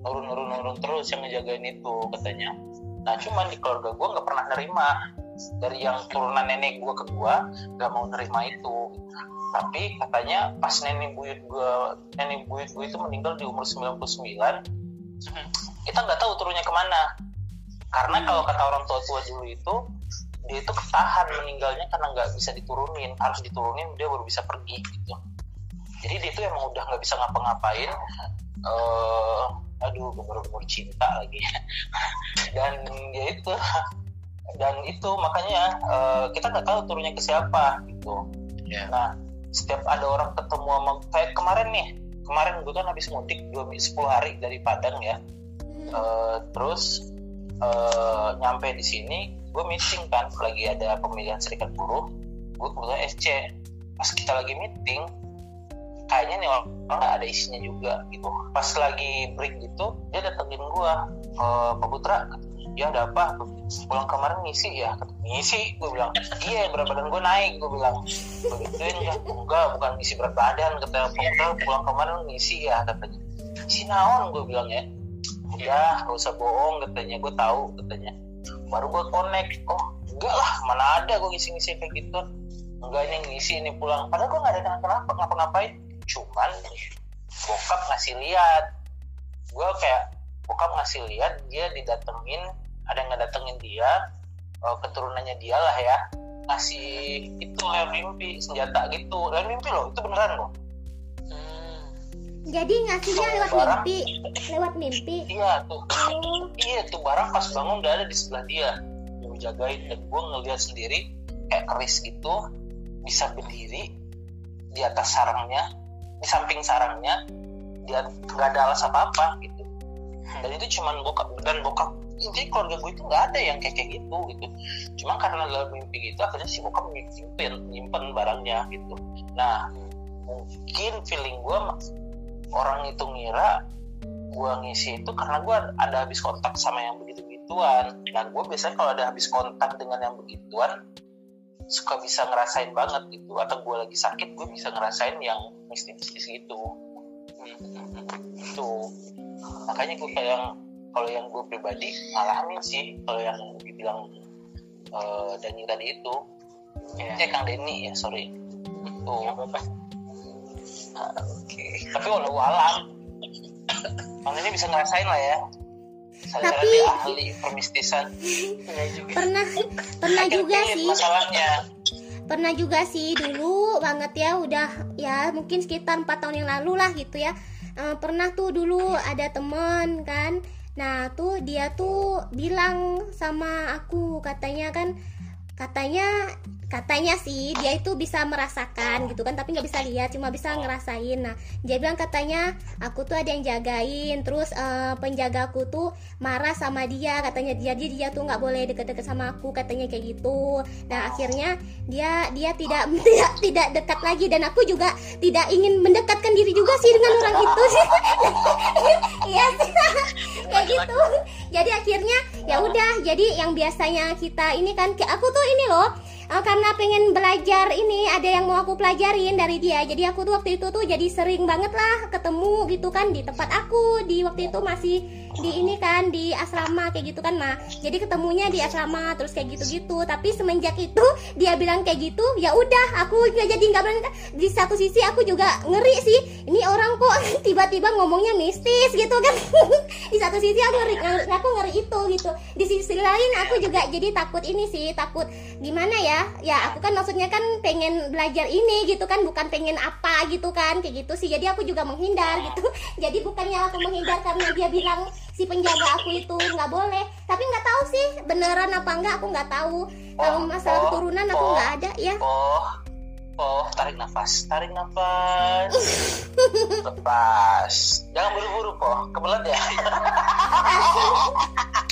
Nurun nurun terus yang ngejagain itu katanya. Nah cuman di keluarga gue nggak pernah nerima. Dari yang turunan nenek gue ke gue nggak mau nerima itu. Tapi katanya pas nenek buyut gue nenek buyut gue itu meninggal di umur 99 kita nggak tahu turunnya ke mana. Karena kalau kata orang tua tua dulu itu dia itu ketahan meninggalnya karena nggak bisa diturunin. Harus diturunin dia baru bisa pergi gitu. Jadi dia itu emang udah nggak bisa ngapa-ngapain. Eh aduh gue baru umur cinta lagi. Dan ya itu. Dan itu makanya eh, kita nggak tahu turunnya ke siapa gitu. Ya. nah setiap ada orang ketemu sama kayak kemarin nih kemarin gue kan habis mudik dua 10 hari dari Padang ya. Eh, terus eh, nyampe di sini gue meeting kan lagi ada pemilihan serikat buruh gue kebetulan SC pas kita lagi meeting kayaknya nih orang nggak ada isinya juga gitu. Pas lagi break gitu dia datengin gue "Eh, Pak Putra ya ada apa? Pulang kemarin ngisi ya? Ngisi? Gue bilang iya berat badan gue naik. Gue bilang begituin ya. Enggak bukan ngisi berat badan kata Pak Putra pulang kemarin ngisi ya katanya. Si naon? Gue bilang ya udah gak usah bohong katanya. Gue tahu katanya. Baru gue connect. Oh enggak lah mana ada gue ngisi-ngisi kayak gitu. Enggak ini ngisi ini pulang. Padahal gue nggak ada kenapa ngapa-ngapain. Cuman bokap ngasih lihat. Gue kayak bokap ngasih lihat dia didatengin ada yang ngedatengin dia eh, keturunannya dia lah ya. Ngasih itu layar mimpi senjata gitu. Layar mimpi loh itu beneran loh. Jadi ngasihnya lewat Barang. mimpi, lewat mimpi. iya tuh. Oh, iya tuh barang pas bangun udah ada di sebelah dia. Yang jagain dan gue ngeliat sendiri kayak keris gitu bisa berdiri di atas sarangnya di samping sarangnya dia nggak ada alas apa apa gitu dan itu cuman bokap dan bokap jadi keluarga gue itu nggak ada yang kayak kayak gitu gitu. Cuma karena dalam mimpi gitu akhirnya si bokap nyimpen nyimpen barangnya gitu. Nah mungkin feeling gue orang itu ngira gue ngisi itu karena gue ada habis kontak sama yang begitu begituan nah gue biasanya kalau ada habis kontak dengan yang begituan suka bisa ngerasain banget gitu. Atau gue lagi sakit gue bisa ngerasain yang mistis-mistis gitu. Itu makanya gue kayak yang kalau yang gue pribadi ngalamin sih. Kalau yang dibilang eh Dani tadi itu. Ya. eh Kang Denny ya sorry. Itu Apa-apa. oke tapi walau alam Denny bisa ngerasain lah ya saya Tapi- dia ahli permistisan Nggak juga. pernah pernah juga sih. masalahnya Pernah juga sih dulu banget ya udah ya mungkin sekitar empat tahun yang lalu lah gitu ya. Eh, pernah tuh dulu ada temen kan. Nah tuh dia tuh bilang sama aku katanya kan katanya katanya sih dia itu bisa merasakan gitu kan tapi nggak bisa lihat cuma bisa ngerasain. Nah dia bilang katanya aku tuh ada yang jagain. Terus eh, penjagaku tuh marah sama dia katanya dia dia, tuh nggak boleh deket-deket sama aku katanya kayak gitu. Nah akhirnya dia dia tidak tidak tidak dekat lagi dan aku juga tidak ingin mendekatkan diri juga sih dengan orang itu. Iya sih. Kayak gitu. Jadi akhirnya ya udah jadi yang biasanya kita ini kan aku tuh ini loh eh, karena pengen belajar ini ada yang mau aku pelajarin dari dia. Jadi aku tuh waktu itu tuh jadi sering banget lah ketemu gitu kan di tempat aku. Di waktu itu masih di ini kan di asrama kayak gitu kan mah jadi ketemunya di asrama terus kayak gitu-gitu. Tapi semenjak itu dia bilang kayak gitu ya udah aku nggak jadi nggak berani. Di satu sisi aku juga ngeri sih. Ini orang kok tiba-tiba ngomongnya mistis gitu kan. Di satu sisi aku ngeri- aku ngeri itu gitu. Di sisi lain aku juga jadi takut ini sih takut gimana ya ya aku kan maksudnya kan pengen belajar ini gitu kan bukan pengen apa gitu kan kayak gitu sih. Jadi aku juga menghindar gitu. Jadi bukannya aku menghindar karena dia bilang si penjaga aku itu nggak boleh. Tapi nggak tahu sih beneran apa enggak aku nggak tahu. Kalau masalah oh, keturunan aku oh. nggak ada ya. Oh, oh, tarik nafas, tarik nafas, lepas. Jangan buru-buru, po. Kebelet ya.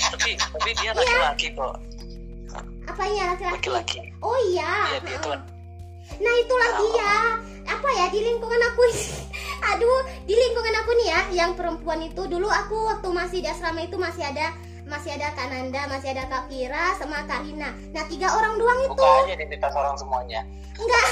tapi tapi dia laki-laki kok apanya? Laki-laki. Laki-laki oh iya. Iya, dia Nah itulah dia. apa? Ya di lingkungan aku aduh di lingkungan aku nih ya yang perempuan itu dulu aku waktu masih di asrama itu masih ada masih ada Kak Nanda masih ada Kak Kira sama Kak Rina. Nah tiga orang doang itu. Buka aja identitas orang semuanya. enggak.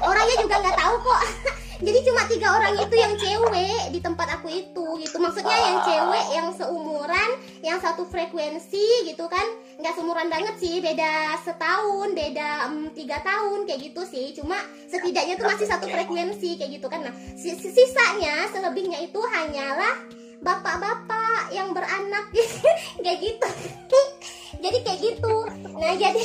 Orangnya juga nggak tahu kok. Jadi cuma tiga orang itu yang cewek di tempat aku itu gitu. Maksudnya yang cewek yang seumuran yang satu frekuensi gitu kan. Nggak seumuran banget sih beda setahun beda em, tiga tahun kayak gitu sih. Cuma setidaknya tuh masih satu frekuensi kayak gitu kan. Nah si- si- sisanya selebihnya itu hanyalah bapak-bapak yang beranak. Kayak gitu. Jadi kayak gitu. Nah jadi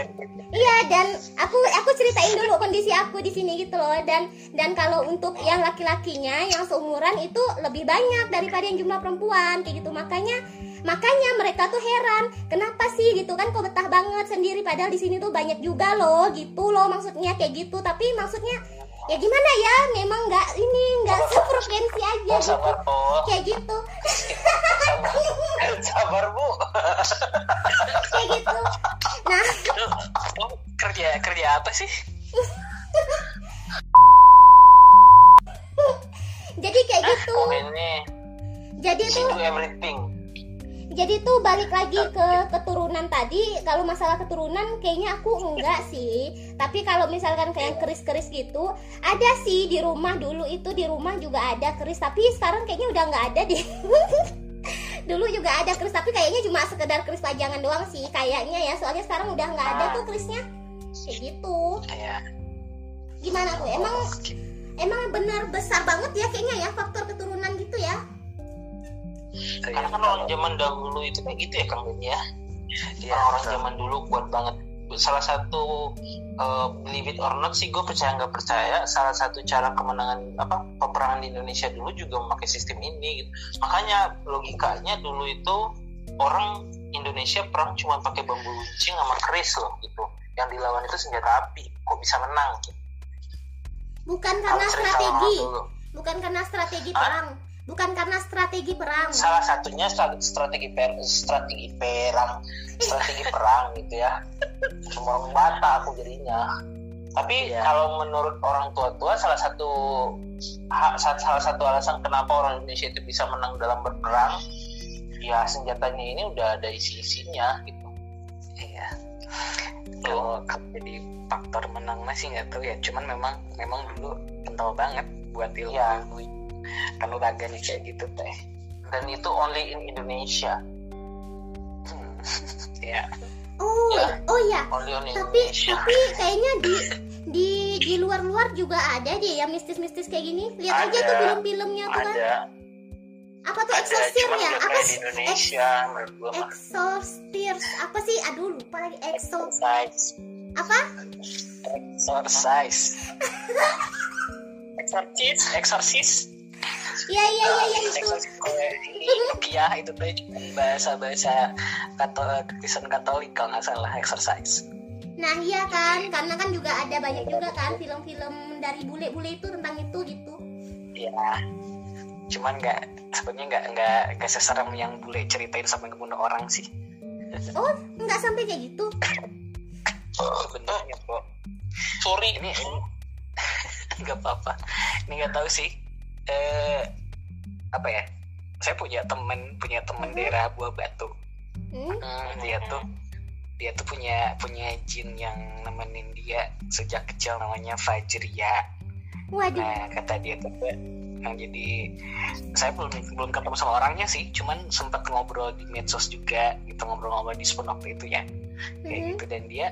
Iya dan aku aku ceritain dulu kondisi aku di sini gitu loh. Dan dan kalau untuk yang laki-lakinya yang seumuran itu lebih banyak daripada yang jumlah perempuan kayak gitu. Makanya makanya mereka tuh heran kenapa sih gitu kan kok betah banget sendiri padahal di sini tuh banyak juga loh gitu loh maksudnya kayak gitu. Tapi maksudnya ya gimana ya? Memang nggak ini nggak sefrekuensi aja Oh, gitu. sabar, po. kayak gitu. Sabar, sabar bu. kayak gitu. Nah. Lu, kerja kerja apa sih? Jadi kayak gitu. Oh, jadi tuh everything. Jadi tuh balik lagi ke keturunan tadi. Kalau masalah keturunan kayaknya aku enggak sih. Tapi kalau misalkan kayak keris-keris gitu ada sih di rumah dulu itu di rumah juga ada keris. Tapi sekarang kayaknya udah nggak ada deh. Dulu juga ada keris tapi kayaknya cuma sekedar keris pajangan doang sih kayaknya ya. Soalnya sekarang udah nggak ada tuh kerisnya. Kayak gitu. Kayak gimana tuh? Emang emang benar besar banget ya kayaknya ya faktor keturunan gitu ya Karena kan orang zaman dahulu itu kayak gitu ya Kang Ben ya. Iya, orang betul. zaman dulu kuat banget. Salah satu uh, believe it or not sih gue percaya nggak percaya salah satu cara kemenangan apa peperangan di Indonesia dulu juga memakai sistem ini gitu. makanya logikanya dulu itu orang Indonesia perang cuma pakai bambu runcing sama keris loh gitu yang dilawan itu senjata api kok bisa menang gitu. bukan karena strategi bukan karena strategi perang bukan karena strategi perang salah satunya stra- strategi per, strategi perang strategi perang gitu ya cuma orang bata aku jadinya tapi Iya. kalau menurut orang tua-tua salah satu ha- sa- salah satu alasan kenapa orang Indonesia itu bisa menang dalam berperang ya senjatanya ini udah ada isi-isinya gitu Iya. Kalau kalau jadi faktor menang masih nggak tahu ya. Cuman memang memang dulu kental banget buat ilmu Iya. Kanuraganya kayak gitu teh. dan itu only in Indonesia Hmm. ya. oh Ya. oh ya only on tapi Indonesia tapi kayaknya di di di luar luar juga ada deh yang mistis-mistis kayak gini lihat aja Ada. tuh film-filmnya tuh kan ada apa tuh exorcism ya apa sih Indonesia exorcism apa sih aduh lupa lagi exo Exercise. apa Exercise. Exorcis. Exorcis. Iya iya iya iya itu. Ini rupiah itu tuh bahasa bahasa katolik Kristen Katolik kalau nggak salah exercise. Nah iya kan, karena kan juga ada banyak juga kan film-film dari bule-bule itu tentang itu gitu. ya cuman nggak sebenarnya nggak nggak nggak seserem yang bule ceritain sampai ngebunuh orang sih Oh, nggak sampai kayak gitu. sebenarnya kok sorry ini ini nggak apa-apa ini nggak tahu sih eh apa ya saya punya temen punya temen Mhm. daerah buah batu Hmm? Hmm, dia tuh dia tuh punya punya jin yang nemenin dia sejak kecil namanya Fajria Waduh. nah kata dia tuh nah, jadi saya belum belum ketemu sama orangnya sih cuman sempat ngobrol di medsos juga gitu ngobrol-ngobrol di spoon waktu itu ya kayak Mhm. gitu dan dia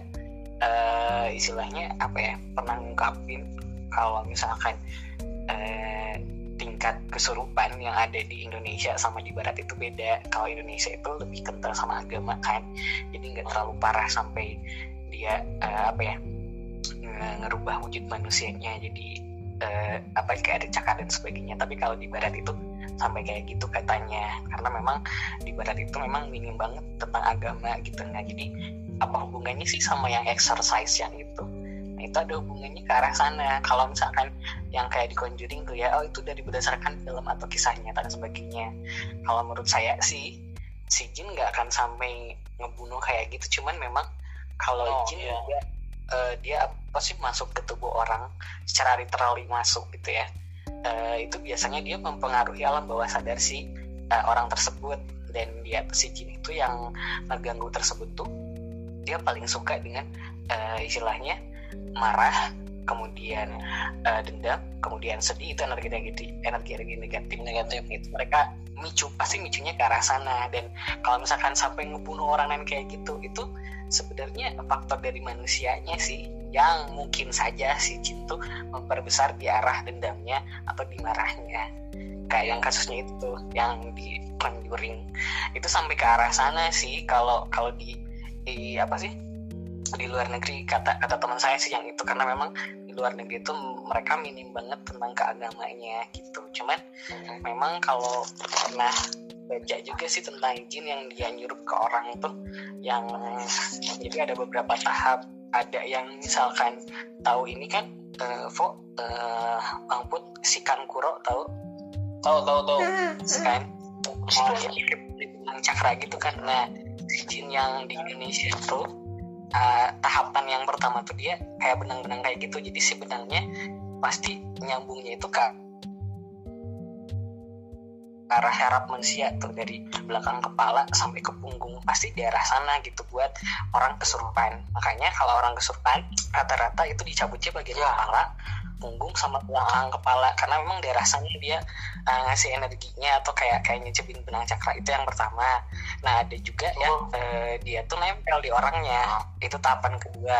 eh, istilahnya apa ya pernah ngungkapin kalau misalkan eh, tingkat kesurupan yang ada di Indonesia sama di Barat itu beda. Kalau Indonesia itu lebih kental sama agama kan? Jadi nggak terlalu parah sampai dia eh, apa ya nge- ngerubah wujud manusianya. Jadi eh, apa kayak ada cakar dan sebagainya. Tapi kalau di Barat itu sampai kayak gitu katanya. Karena memang di Barat itu memang minim banget tentang agama gitu nah jadi apa hubungannya sih sama yang exercise yang itu nah itu ada hubungannya ke arah sana. Kalau misalkan yang kayak di Conjuring tuh ya oh itu dari berdasarkan film atau kisah nyata dan sebagainya. Kalau menurut saya sih si Jin nggak akan sampai ngebunuh kayak gitu. Cuman memang kalau Oh, Jin iya. dia eh, dia apa sih masuk ke tubuh orang secara literally masuk gitu ya. Eh, itu biasanya dia mempengaruhi alam bawah sadar si eh, orang tersebut. Dan dia si Jin itu yang ngeganggu tersebut tuh dia paling suka dengan eh, istilahnya marah kemudian eh, dendam kemudian sedih itu energi negatif energi energi negatif negatif itu mereka micu pasti micunya ke arah sana. Dan kalau misalkan sampai ngebunuh orang lain kayak gitu itu sebenarnya faktor dari manusianya sih yang mungkin saja si jin tuh memperbesar di arah dendamnya atau di marahnya. Kayak yang kasusnya itu yang di Conjuring itu sampai ke arah sana sih kalau kalau di, di apa sih di luar negeri kata kata teman saya sih yang itu. Karena memang di luar negeri itu mereka minim banget tentang keagamanya gitu. Cuman memang kalau pernah baca juga sih tentang jin yang dia nyurup ke orang itu yang jadi ada beberapa tahap. Ada yang misalkan tahu ini kan eh Vo eh, Bang Put si Kankuro tahu? Tahu tahu tahu. Kan oh, ya, cakra gitu kan. Nah jin yang di Indonesia itu uh, tahapan yang pertama tuh dia kayak benang-benang kayak gitu jadi si benangnya pasti nyambungnya itu ke arah harap manusia tuh dari belakang kepala sampai ke punggung pasti di arah sana gitu buat orang kesurupan makanya kalau orang kesurupan rata-rata itu dicabutnya bagian Ya. kepala punggung sama belakang kepala karena memang daerah sana dia uh, ngasih energinya atau kayak kayak nyecipin benang cakra itu yang pertama. Nah ada juga yang Oh. eh, dia tuh nempel di orangnya. Itu tahapan kedua.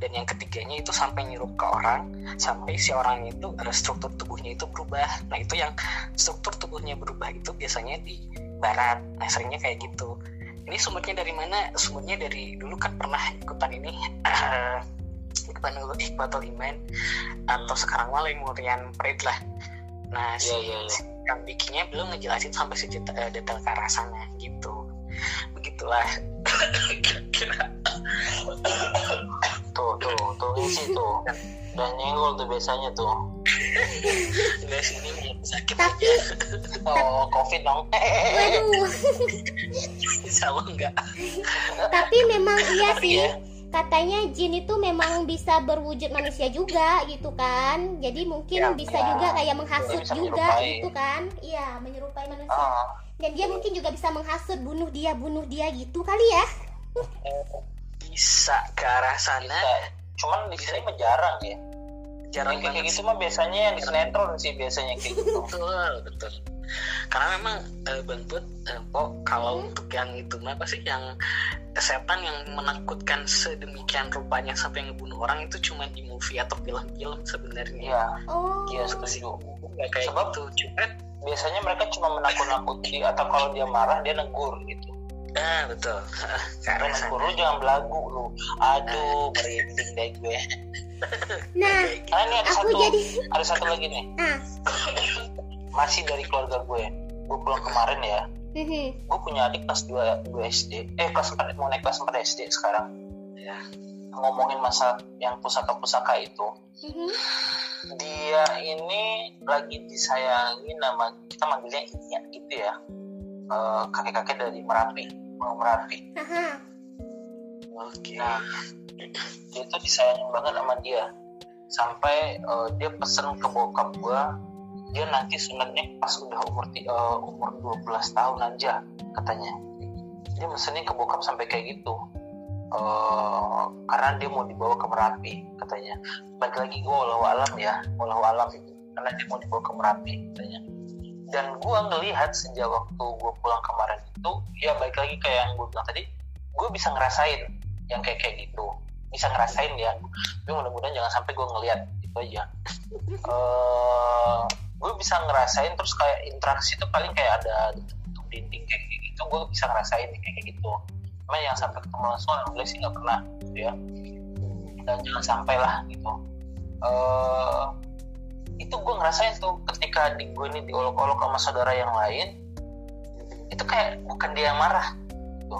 Dan yang ketiganya itu sampai nyirup ke orang sampai si orang itu ada struktur tubuhnya itu berubah. Nah itu yang struktur tubuhnya berubah itu biasanya di barat. Nah seringnya kayak gitu. Ini sumbernya dari mana? Sumbernya dari dulu kan pernah ikutan ini Iqbal Iqbatul Iman atau sekarang malah Murian Pred lah. Nah si, Iya, iya, iya. si yang bikinnya belum ngejelasin sampai sedetail eh, detail ke arah sana gitu. Begitulah. Tuh tuh tuh isi tuh. Dan nyenggol tuh biasanya tuh. Enggak sih ini belum sakit Tapi- aja. Oh covid dong. Waduh. insya Allah enggak? Tapi memang iya sih. Ya. Katanya jin itu memang bisa berwujud manusia juga gitu kan. Jadi mungkin Ya, bisa ya. juga kayak menghasut Bisa juga menyerupai. gitu kan. Iya, menyerupai manusia. ah Dan dia mungkin juga bisa menghasut bunuh dia, bunuh dia gitu kali ya. bisa ke arah sana bisa cuman di sini mah jarang ya jarang yang kayak gitu mah biasanya yang di sinetron sih biasanya kayak gitu. Betul betul. Karena memang eh, Bang Put eh, Pok kalau untuk yang itu mah pasti yang setan yang menakutkan sedemikian rupanya sampai ngebunuh orang itu cuma di movie atau film-film sebenarnya. Iya. Oh. iya setuju nggak kayak Sebab- gitu cuman biasanya mereka cuma menakut-nakuti atau kalau dia marah dia negur gitu ah betul. Sana lu jangan belagu lu. Aduh merinding deh gue. Nah, nah ini ada aku satu jadi ada satu lagi nih. Ah. masih dari keluarga gue. Gue pulang kemarin ya. Mhm. gue punya adik kelas 2, 2 SD eh kelas 4 mau naik kelas 4 SD sekarang. Ya. Ngomongin masa yang pusaka-pusaka itu. Mhm. dia ini lagi disayangi nama kita manggilnya Inya gitu ya. Eh, kakek-kakek dari Merapi Gunung Merapi. Oke. nah dia tuh disayangin banget sama dia. Sampai eh, dia pesen ke bokap gua dia nanti sunatnya pas udah umur eh, umur 12 tahun aja katanya. Dia mesennya ke bokap sampai kayak gitu. Eh, karena dia mau dibawa ke Merapi katanya. Balik lagi gue walau alam ya. Walau alam itu karena dia mau dibawa ke Merapi katanya dan gue ngelihat sejak waktu gue pulang kemarin itu ya balik lagi kayak yang gue bilang tadi gue bisa ngerasain yang kayak kayak gitu. Bisa ngerasain ya. Tapi mudah-mudahan jangan sampai gue ngelihat itu aja. Eh gue bisa ngerasain terus kayak interaksi itu paling kayak ada bentuk dinding kayak gitu gue bisa ngerasain kayak kayak gitu. Cuma yang sampai ketemu langsung alhamdulillah sih nggak pernah gitu ya. Dan jangan sampai lah gitu. Eh itu gue ngerasain tuh ketika di gue ini diolok-olok sama saudara yang lain itu kayak bukan dia yang marah gitu.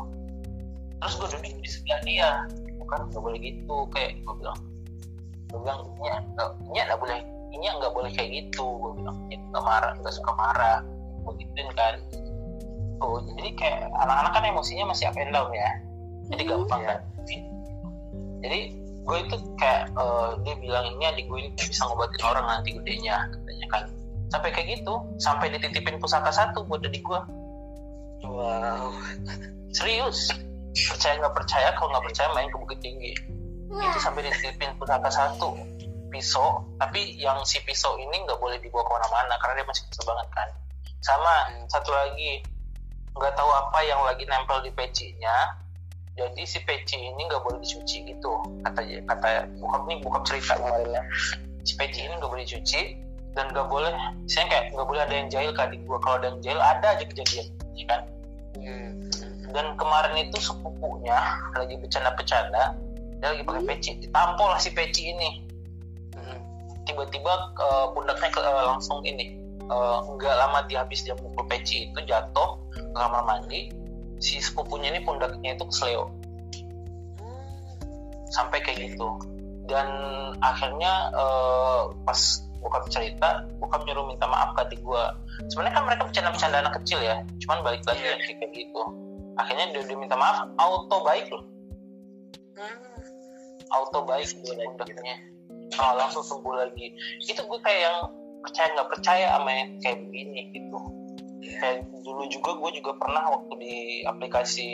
terus gue duduk di sebelah dia bukan nggak boleh gitu kayak gue bilang gue bilang ini nggak ini nggak boleh ini nggak boleh kayak gitu gue bilang ini nggak marah nggak suka marah gue gituin kan tuh jadi kayak anak-anak kan emosinya masih up and down ya jadi Mhm. gampang kan jadi gue itu kayak eh, dia bilang ini adik gue ini bisa ngobatin orang nanti gedenya katanya kan. Sampai kayak gitu sampai dititipin pusaka satu buat adik gue Wow. serius. Percaya nggak percaya kalau nggak percaya main ke bukit tinggi. Itu sampai dititipin pusaka satu pisau. Tapi yang si pisau ini nggak boleh dibawa ke mana-mana karena dia masih kecil banget kan. Sama satu lagi. Nggak tahu apa yang lagi nempel di pecinya jadi si peci ini nggak boleh dicuci gitu. Kata kata bokap nih bokap cerita kemarin ya si peci ini nggak boleh dicuci dan nggak boleh saya kayak nggak boleh ada yang jahil ke adik gua. Kalau ada yang jahil ada aja kejadian ya kan? Hmm. dan kemarin itu sepupunya lagi bercanda-bercanda dia lagi pakai peci. Ditampol lah si peci ini. Hmm. tiba-tiba eh, pundaknya ke, eh, langsung ini eh, nggak lama dia habis dia mukul peci itu jatuh ke kamar mandi si sepupunya ini pundaknya itu kesleo sampai kayak gitu. Dan akhirnya eh, pas bokap cerita bokap nyuruh minta maaf ke adik gue sebenarnya kan mereka bercanda-bercanda anak kecil ya cuman balik lagi Iya. lagi kayak gitu. Akhirnya dia, dia minta maaf auto baik loh. Hmm. auto baik dia pundaknya. oh, langsung sembuh lagi. Itu gue kayak yang percaya nggak percaya sama yang kayak begini gitu kayak dulu juga gue juga pernah waktu di aplikasi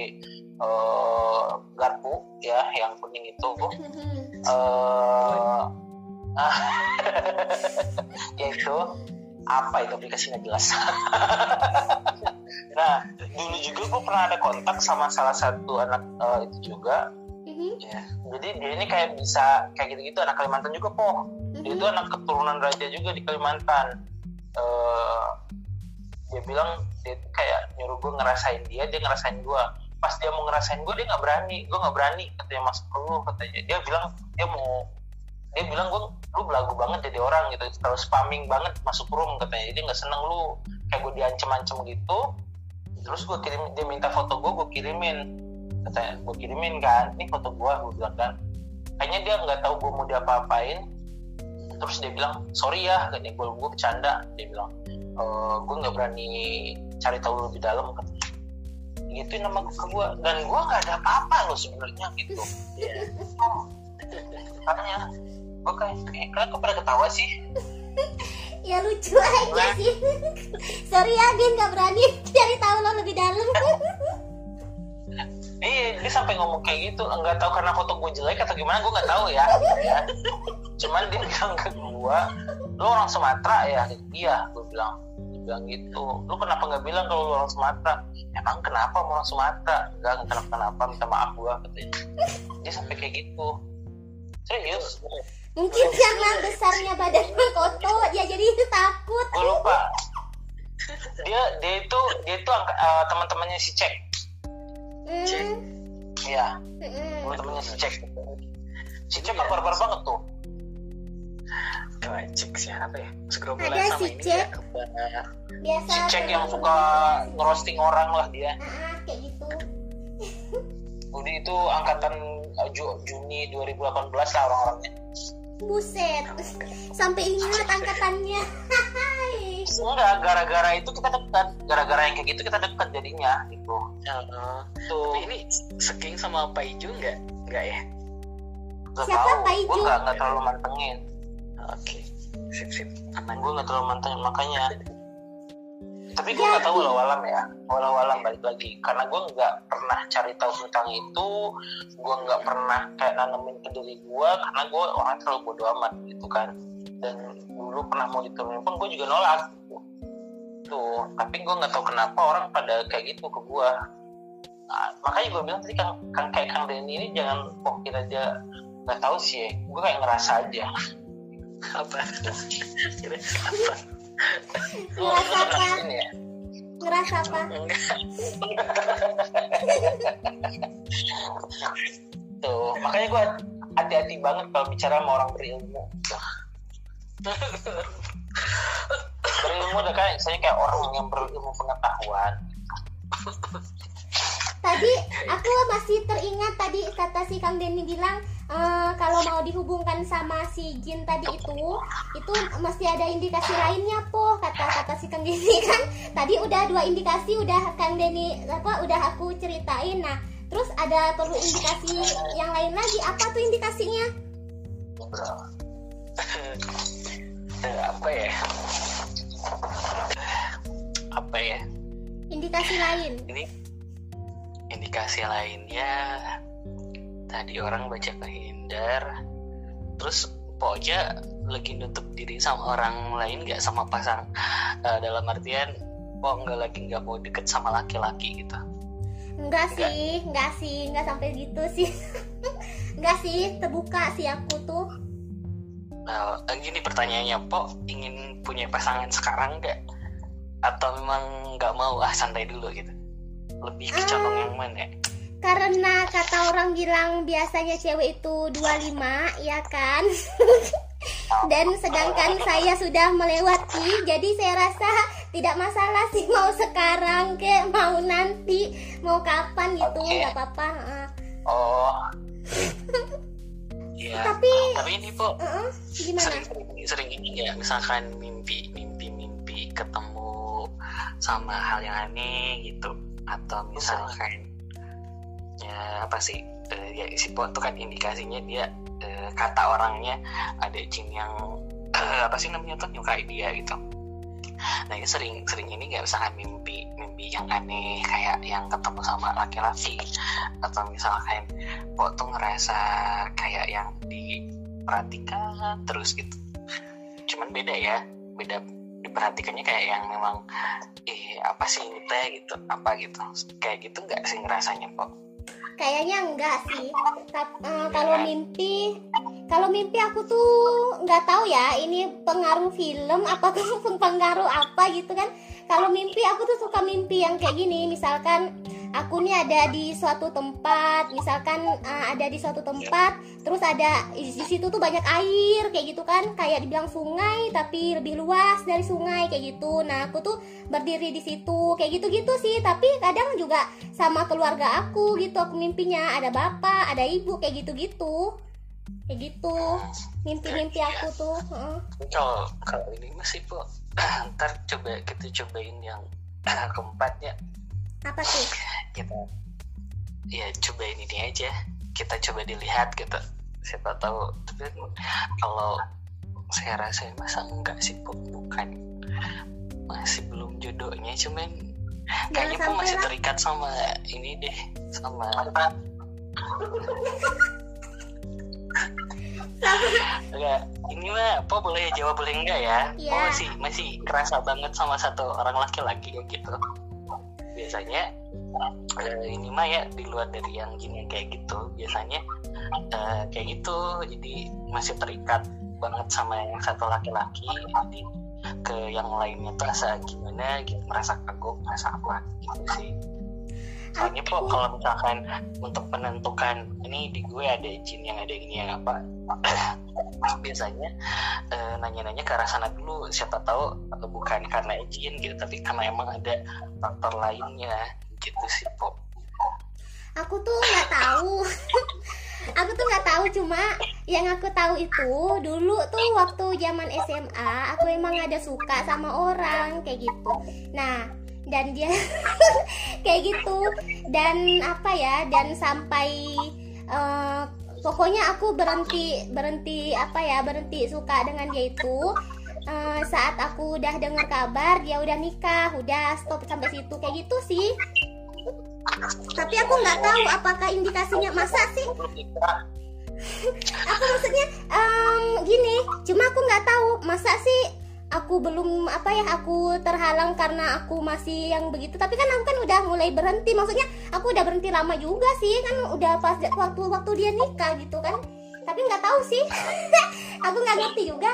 eh, Garpu ya yang kuning itu Mhm. eh ah, ya itu apa itu aplikasinya jelas nah dulu juga gue pernah ada kontak sama salah satu anak eh, itu juga Mhm. Ya. jadi dia ini kayak bisa kayak gitu-gitu anak Kalimantan juga po dia itu Mhm. anak keturunan raja juga di Kalimantan Eh, dia bilang dia kayak nyuruh gue ngerasain dia dia ngerasain gue pas dia mau ngerasain gue dia nggak berani. Gue nggak berani katanya masuk ke lu katanya. Dia bilang dia mau dia bilang gue lu belagu banget jadi orang gitu. Terlalu spamming banget masuk room katanya. Jadi nggak seneng lu. Kayak gue diancem-ancem gitu. Terus gue kirim dia minta foto gue gue kirimin. Katanya gue kirimin kan ini foto gue gue bilang kan. Kayaknya dia nggak tahu gue mau diapa-apain terus dia bilang sorry ya katanya gue gue bercanda. Dia bilang e, gue nggak berani cari tahu lebih dalam. Katanya gitu nama ke gue dan gue nggak ada apa-apa loh sebenarnya gitu. Iya. katanya gue kayak eh, pada ketawa sih? Ya lucu aja sih. Sorry ya Gen nggak berani cari tahu lo lebih dalam. Iya, dia sampai ngomong kayak gitu. Nggak tahu karena foto gue jelek atau gimana, gue nggak tahu ya. ya. Cuman dia bilang ke gue, lo orang Sumatera ya? Iya, gue bilang. Dia bilang gitu. Lu kenapa nggak bilang kalau lu orang Sumatera? Emang kenapa mau orang Sumatera? Enggak, kenapa kenapa minta maaf gue katanya. Dia sampai kayak gitu. Serius? mungkin karena besarnya badan Koto dia jadi takut Gue lupa. Dia dia itu dia itu eh, teman-temannya si Cek. Hmm. Iya, Hmm. teman-temannya si Cek. Si Cek kan barbar banget tuh. Coba cek siapa ya? Segerombolan Ada sama si ini Cek. ya. Biasa Si Cek yang suka ngerosting orang lah dia. Ah, kayak gitu Jadi itu angkatan eh, Ju- Juni 2018 lah orang-orangnya buset sampai ingat angkatannya Hai. enggak gara-gara itu kita dekat gara-gara yang kayak gitu kita dekat jadinya gitu Oh, tuh tapi ini segeng sama Pak Ijo nggak nggak ya gak Siapa tahu Pak gue Ijo? nggak nggak terlalu mantengin oke. Sip sip. Aman. Gue nggak terlalu mantengin makanya. Tapi gue Jadi- nggak tahu walau alam ya. Walau alam balik lagi. Karena gue nggak pernah cari tahu tentang itu. Gue nggak pernah kayak nanemin ke diri gue karena gue orang terlalu bodoh amat gitu kan. Dan dulu pernah mau diturunin pun gue juga nolak gitu. tuh tapi gue nggak tahu kenapa orang pada kayak gitu ke gue Nah, makanya gue bilang tadi kang, kang kayak kang Denny ini jangan oh kita aja nggak tahu sih ya. Gue kayak ngerasa aja apa? Apa? Ngerasa apa? ya? Ngerasa apa? Enggak. Tuh makanya gue hati-hati banget kalau bicara sama orang berilmu. Berilmu udah kayak misalnya kayak orang yang berilmu pengetahuan tadi aku masih teringat tadi kata si Kang Denny bilang eh, kalau mau dihubungkan sama si Jin tadi itu itu mesti ada indikasi lainnya po kata kata si Kang Denny kan. Tadi udah dua indikasi udah Kang Denny apa udah aku ceritain. Nah terus ada perlu indikasi yang lain lagi? Apa tuh indikasinya? Eh, apa ya? Apa ya? Indikasi lain. Ini indikasi lainnya tadi orang baca kehindar terus pokoknya lagi nutup diri sama orang lain nggak sama pasang? Eh, dalam artian kok nggak lagi nggak mau deket sama laki-laki gitu? Enggak Enggak. sih enggak sih enggak sampai gitu sih. Enggak sih terbuka sih aku tuh. Nah eh, gini pertanyaannya po ingin punya pasangan sekarang nggak? Atau memang nggak mau? Ah santai dulu gitu lebih ke condong yang mana karena kata orang bilang biasanya cewek itu 25 ya kan? Dan sedangkan saya sudah melewati jadi saya rasa tidak masalah sih mau sekarang ke mau nanti mau kapan gitu Oke. nggak apa-apa heeh. oh. Ya tapi tapi ini po heeh, gimana? sering sering ini nggak misalkan mimpi mimpi mimpi ketemu sama hal yang aneh gitu atau misalkan ya apa sih eh, ya si Po tuh kan indikasinya dia eh, kata orangnya ada jin yang eh, apa sih namanya tuh nyukai dia gitu. Nah ini sering sering ini nggak misalkan mimpi mimpi yang aneh kayak yang ketemu sama laki-laki. Atau misalkan Po tuh ngerasa kayak yang diperhatikan terus gitu. Cuman beda ya beda diperhatikannya kayak yang memang eh apa sih teh? gitu apa gitu. Kayak gitu nggak sih ngerasanya kok? Kayaknya enggak sih. Eh, kalau mimpi kalau mimpi aku tuh nggak tahu ya ini pengaruh film apa pengaruh apa gitu kan kalau mimpi aku tuh suka mimpi yang kayak gini. Misalkan aku nih ada di suatu tempat misalkan eh, ada di suatu tempat terus ada di situ tuh banyak air kayak gitu kan. Kayak dibilang sungai tapi lebih luas dari sungai kayak gitu. Nah aku tuh berdiri di situ kayak gitu-gitu sih. Tapi kadang juga sama keluarga aku gitu aku mimpinya. Ada bapak ada ibu kayak gitu-gitu. Kayak gitu mimpi-mimpi aku tuh kalau ini masih po ntar coba kita cobain yang keempatnya. Apa tuh? Kita ya cobain ini aja. Kita coba dilihat gitu. Siapa tahu tapi kalau saya rasa masa enggak sih bukan masih belum jodohnya cuman kayaknya sampai masih lah. terikat sama ini deh sama Enggak, ini mah po boleh jawab boleh enggak ya? Iya. Po masih masih kerasa banget sama satu orang laki-laki gitu. Biasanya eh, ini mah ya di luar dari yang gini kayak gitu. Biasanya eh, kayak gitu, jadi masih terikat banget sama yang satu laki-laki. Jadi ke yang lainnya tuh rasa gimana gitu, merasa kagum, merasa apa gitu sih. Soalnya po kalau misalkan untuk menentukan ini di gue ada jin yang ada ini yang apa biasanya eh, nanya-nanya ke arah sana dulu siapa tahu atau bukan karena jin gitu tapi karena emang ada faktor lainnya gitu sih po aku tuh nggak tahu. Aku tuh nggak tahu cuma yang aku tahu itu dulu tuh waktu zaman SMA aku emang ada suka sama orang kayak gitu. Nah dan dia kayak gitu. Dan apa ya dan sampai uh, pokoknya aku berhenti berhenti apa ya berhenti suka dengan dia itu. Uh, saat aku udah dengar kabar dia udah nikah udah stop sampai situ. Kayak gitu sih. Tapi aku nggak tahu apakah indikasinya masa sih. Aku maksudnya um, gini cuma aku nggak tahu masa sih aku belum apa ya aku terhalang karena aku masih yang begitu. Tapi kan aku kan udah mulai berhenti. Maksudnya aku udah berhenti lama juga sih. Kan udah pas waktu waktu dia nikah gitu kan. Tapi nggak tahu sih. Aku nggak ngerti juga.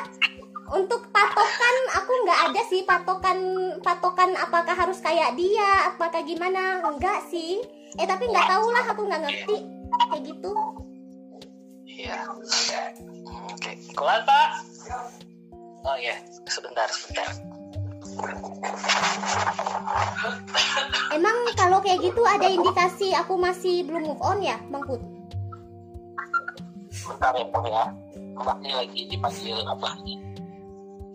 Untuk patokan aku nggak ada sih patokan patokan apakah harus kayak dia apakah gimana. Enggak sih. Eh tapi nggak tahu lah aku nggak ngerti. Kayak gitu. Iya. Oke keluar pak oh ya sebentar sebentar Emang kalau kayak gitu ada indikasi aku masih belum move on ya, Bang Put? Bentar ya, ya. Mbaknya lagi dipanggil apa?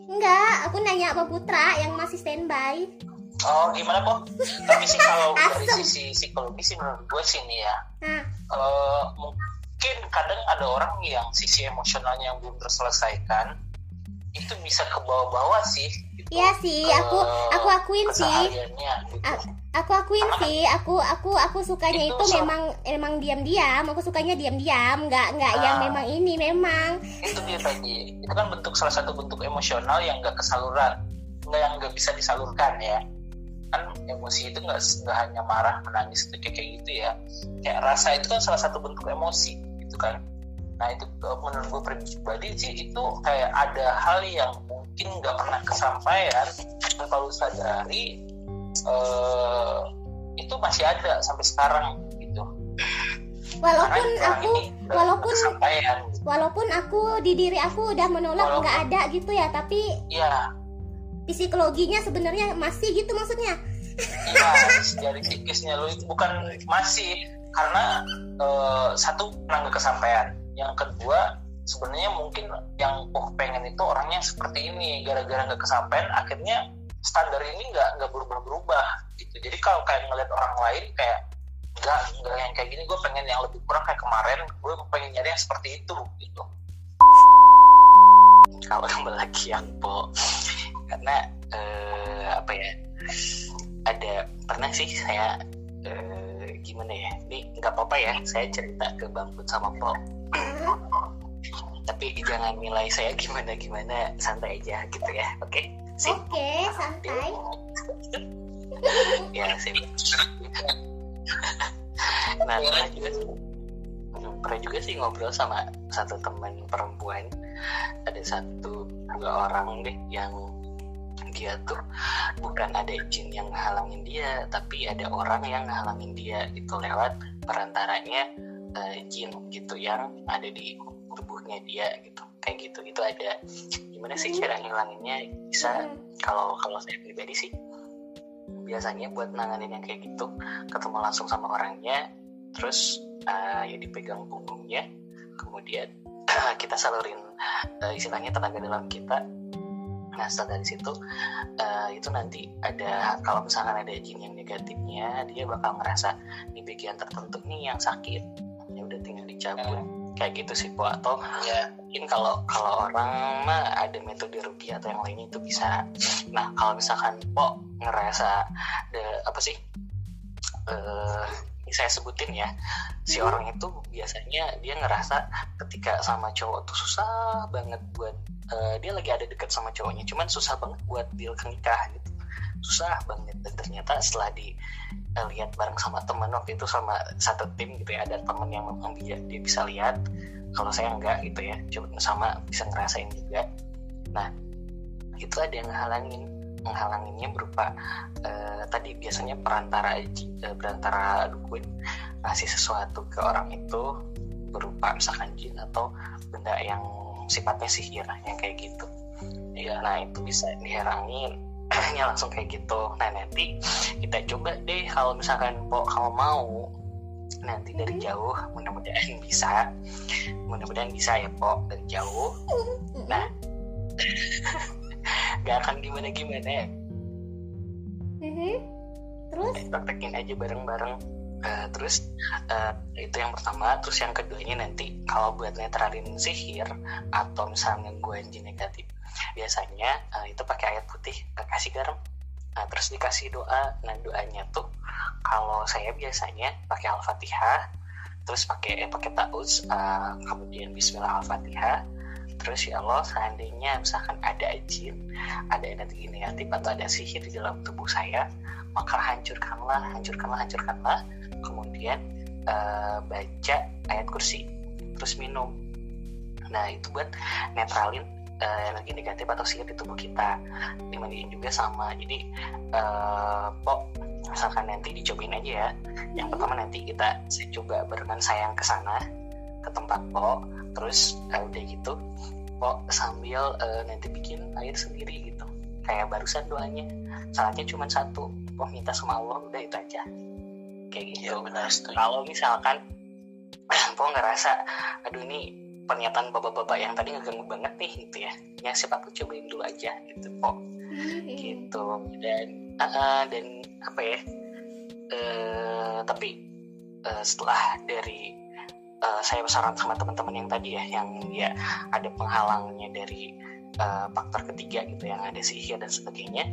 Enggak, aku nanya Pak Putra yang masih standby. Oh, gimana kok? Tapi sih kalau dari sisi psikologi sih menurut gue sih nih ya. Nah. Uh, mungkin kadang ada orang yang sisi emosionalnya yang belum terselesaikan itu bisa ke bawah-bawah sih. Gitu, iya sih, aku aku akuin sih. Gitu. Aku akuin sih aku aku aku sukanya itu, itu memang emang diam-diam. Aku sukanya diam-diam nggak nggak nah, yang memang ini memang. Itu dia tadi. Itu kan bentuk salah satu bentuk emosional yang nggak kesaluran. Nggak yang nggak bisa disalurkan ya. Kan emosi itu nggak hanya marah menangis itu kayak, kayak gitu ya. Kayak rasa itu kan salah satu bentuk emosi gitu kan nah itu menurut gue pribadi sih itu kayak ada hal yang mungkin nggak pernah kesampaian dan kalau sadari uh, itu masih ada sampai sekarang gitu. Walaupun aku walaupun walaupun aku di diri aku udah menolak nggak ada gitu ya tapi ya psikologinya sebenarnya masih gitu maksudnya. Iya dari psikisnya lo itu bukan masih karena uh, satu pernah nggak kesampaian yang kedua sebenarnya mungkin yang oh pengen itu orangnya seperti ini. Gara-gara nggak kesampaian akhirnya standar ini nggak nggak berubah-berubah gitu. Jadi kalau kayak ngeliat orang lain kayak nggak nggak yang kayak gini gue pengen yang lebih kurang kayak kemarin. Gue pengen nyari yang seperti itu gitu. Kalau kembali lagi yang po karena uh, apa ya ada pernah sih saya uh, gimana ya ini nggak apa-apa ya saya cerita ke bang sama po tapi jangan nilai saya gimana gimana santai aja gitu ya oke okay? Oke, okay, santai. ya, sih. nah, pernah juga sih, pernah juga sih ngobrol sama satu teman perempuan. Ada satu dua orang deh yang dia tuh bukan ada jin yang halangin dia, tapi ada orang yang halangin dia itu lewat perantaranya uh, jin gitu yang ada di tubuhnya dia gitu. Kayak gitu itu ada. Gimana sih cara ngilanginnya? Bisa kalau kalau saya pribadi sih. Biasanya buat nanganin yang kayak gitu ketemu langsung sama orangnya terus uh, ya dipegang punggungnya kemudian uh, kita salurin uh, istilahnya tenaga dalam kita. Nah setelah dari situ uh, itu nanti ada kalau misalkan ada jin yang negatifnya dia bakal ngerasa di bagian tertentu nih yang sakit udah tinggal dicabut. Kayak gitu sih po atau ya mungkin kalau kalau orang mah ada metode rugi atau yang lainnya itu bisa. Nah kalau misalkan po ngerasa ada apa sih uh, saya sebutin ya si hmm. orang itu biasanya dia ngerasa ketika sama cowok tuh susah banget buat uh, dia lagi ada deket sama cowoknya cuman susah banget buat deal ke nikah gitu susah banget. Dan ternyata setelah di uh, lihat bareng sama temen waktu itu sama satu tim gitu ya ada temen yang memang dia, dia bisa lihat. Kalau saya enggak gitu ya coba sama bisa ngerasain juga. Nah itu ada yang menghalangin menghalanginya berupa uh, tadi biasanya perantara uh, perantara dukun ngasih sesuatu ke orang itu berupa misalkan jin atau benda yang sifatnya sihir yang kayak gitu. Ya nah itu bisa diherangin nya langsung kayak gitu. Nah nanti kita coba deh kalau misalkan po kamu mau nanti dari jauh mudah-mudahan bisa. Mudah-mudahan bisa ya pok dari jauh. Nah. Gak akan gimana-gimana. Ya Mhm. Terus? praktekin aja bareng-bareng. Eh, terus eh, itu yang pertama. Terus yang keduanya nanti kalau buat netralin sihir atau misalnya gangguan jin negatif biasanya eh, itu pakai air putih kasih garam. Nah terus dikasih doa nah doanya tuh kalau saya biasanya pakai al-fatihah terus pakai eh, pakai tauz eh, kemudian Bismillah al-fatihah. Terus ya Allah seandainya misalkan ada jin ada energi negatif atau ada sihir di dalam tubuh saya maka hancurkanlah hancurkanlah hancurkanlah. Kemudian eh, baca ayat kursi terus minum. Nah itu buat netralin eh, energi negatif atau sihir di tubuh kita dimandiin juga sama. Jadi eh, pok misalkan nanti dicobain aja ya. Yang pertama nanti kita coba barengan sayang ke sana ke tempat pok. Terus eh, udah gitu pok sambil eh, nanti bikin air sendiri gitu. Kayak barusan doanya. Syaratnya cuma satu pok minta sama Allah udah itu aja. Kayak gitu. Iya benar setuju. kalau misalkan po ngerasa aduh ini pernyataan bapak-bapak yang tadi ngeganggu banget nih gitu ya. Ya siapa tuh cobain dulu aja gitu po Mhm. gitu. Dan ah, dan apa ya eh tapi eh, setelah dari eh, saya saran sama teman-teman yang tadi ya yang ya ada penghalangnya dari eh, faktor ketiga gitu yang ada sihir dan sebagainya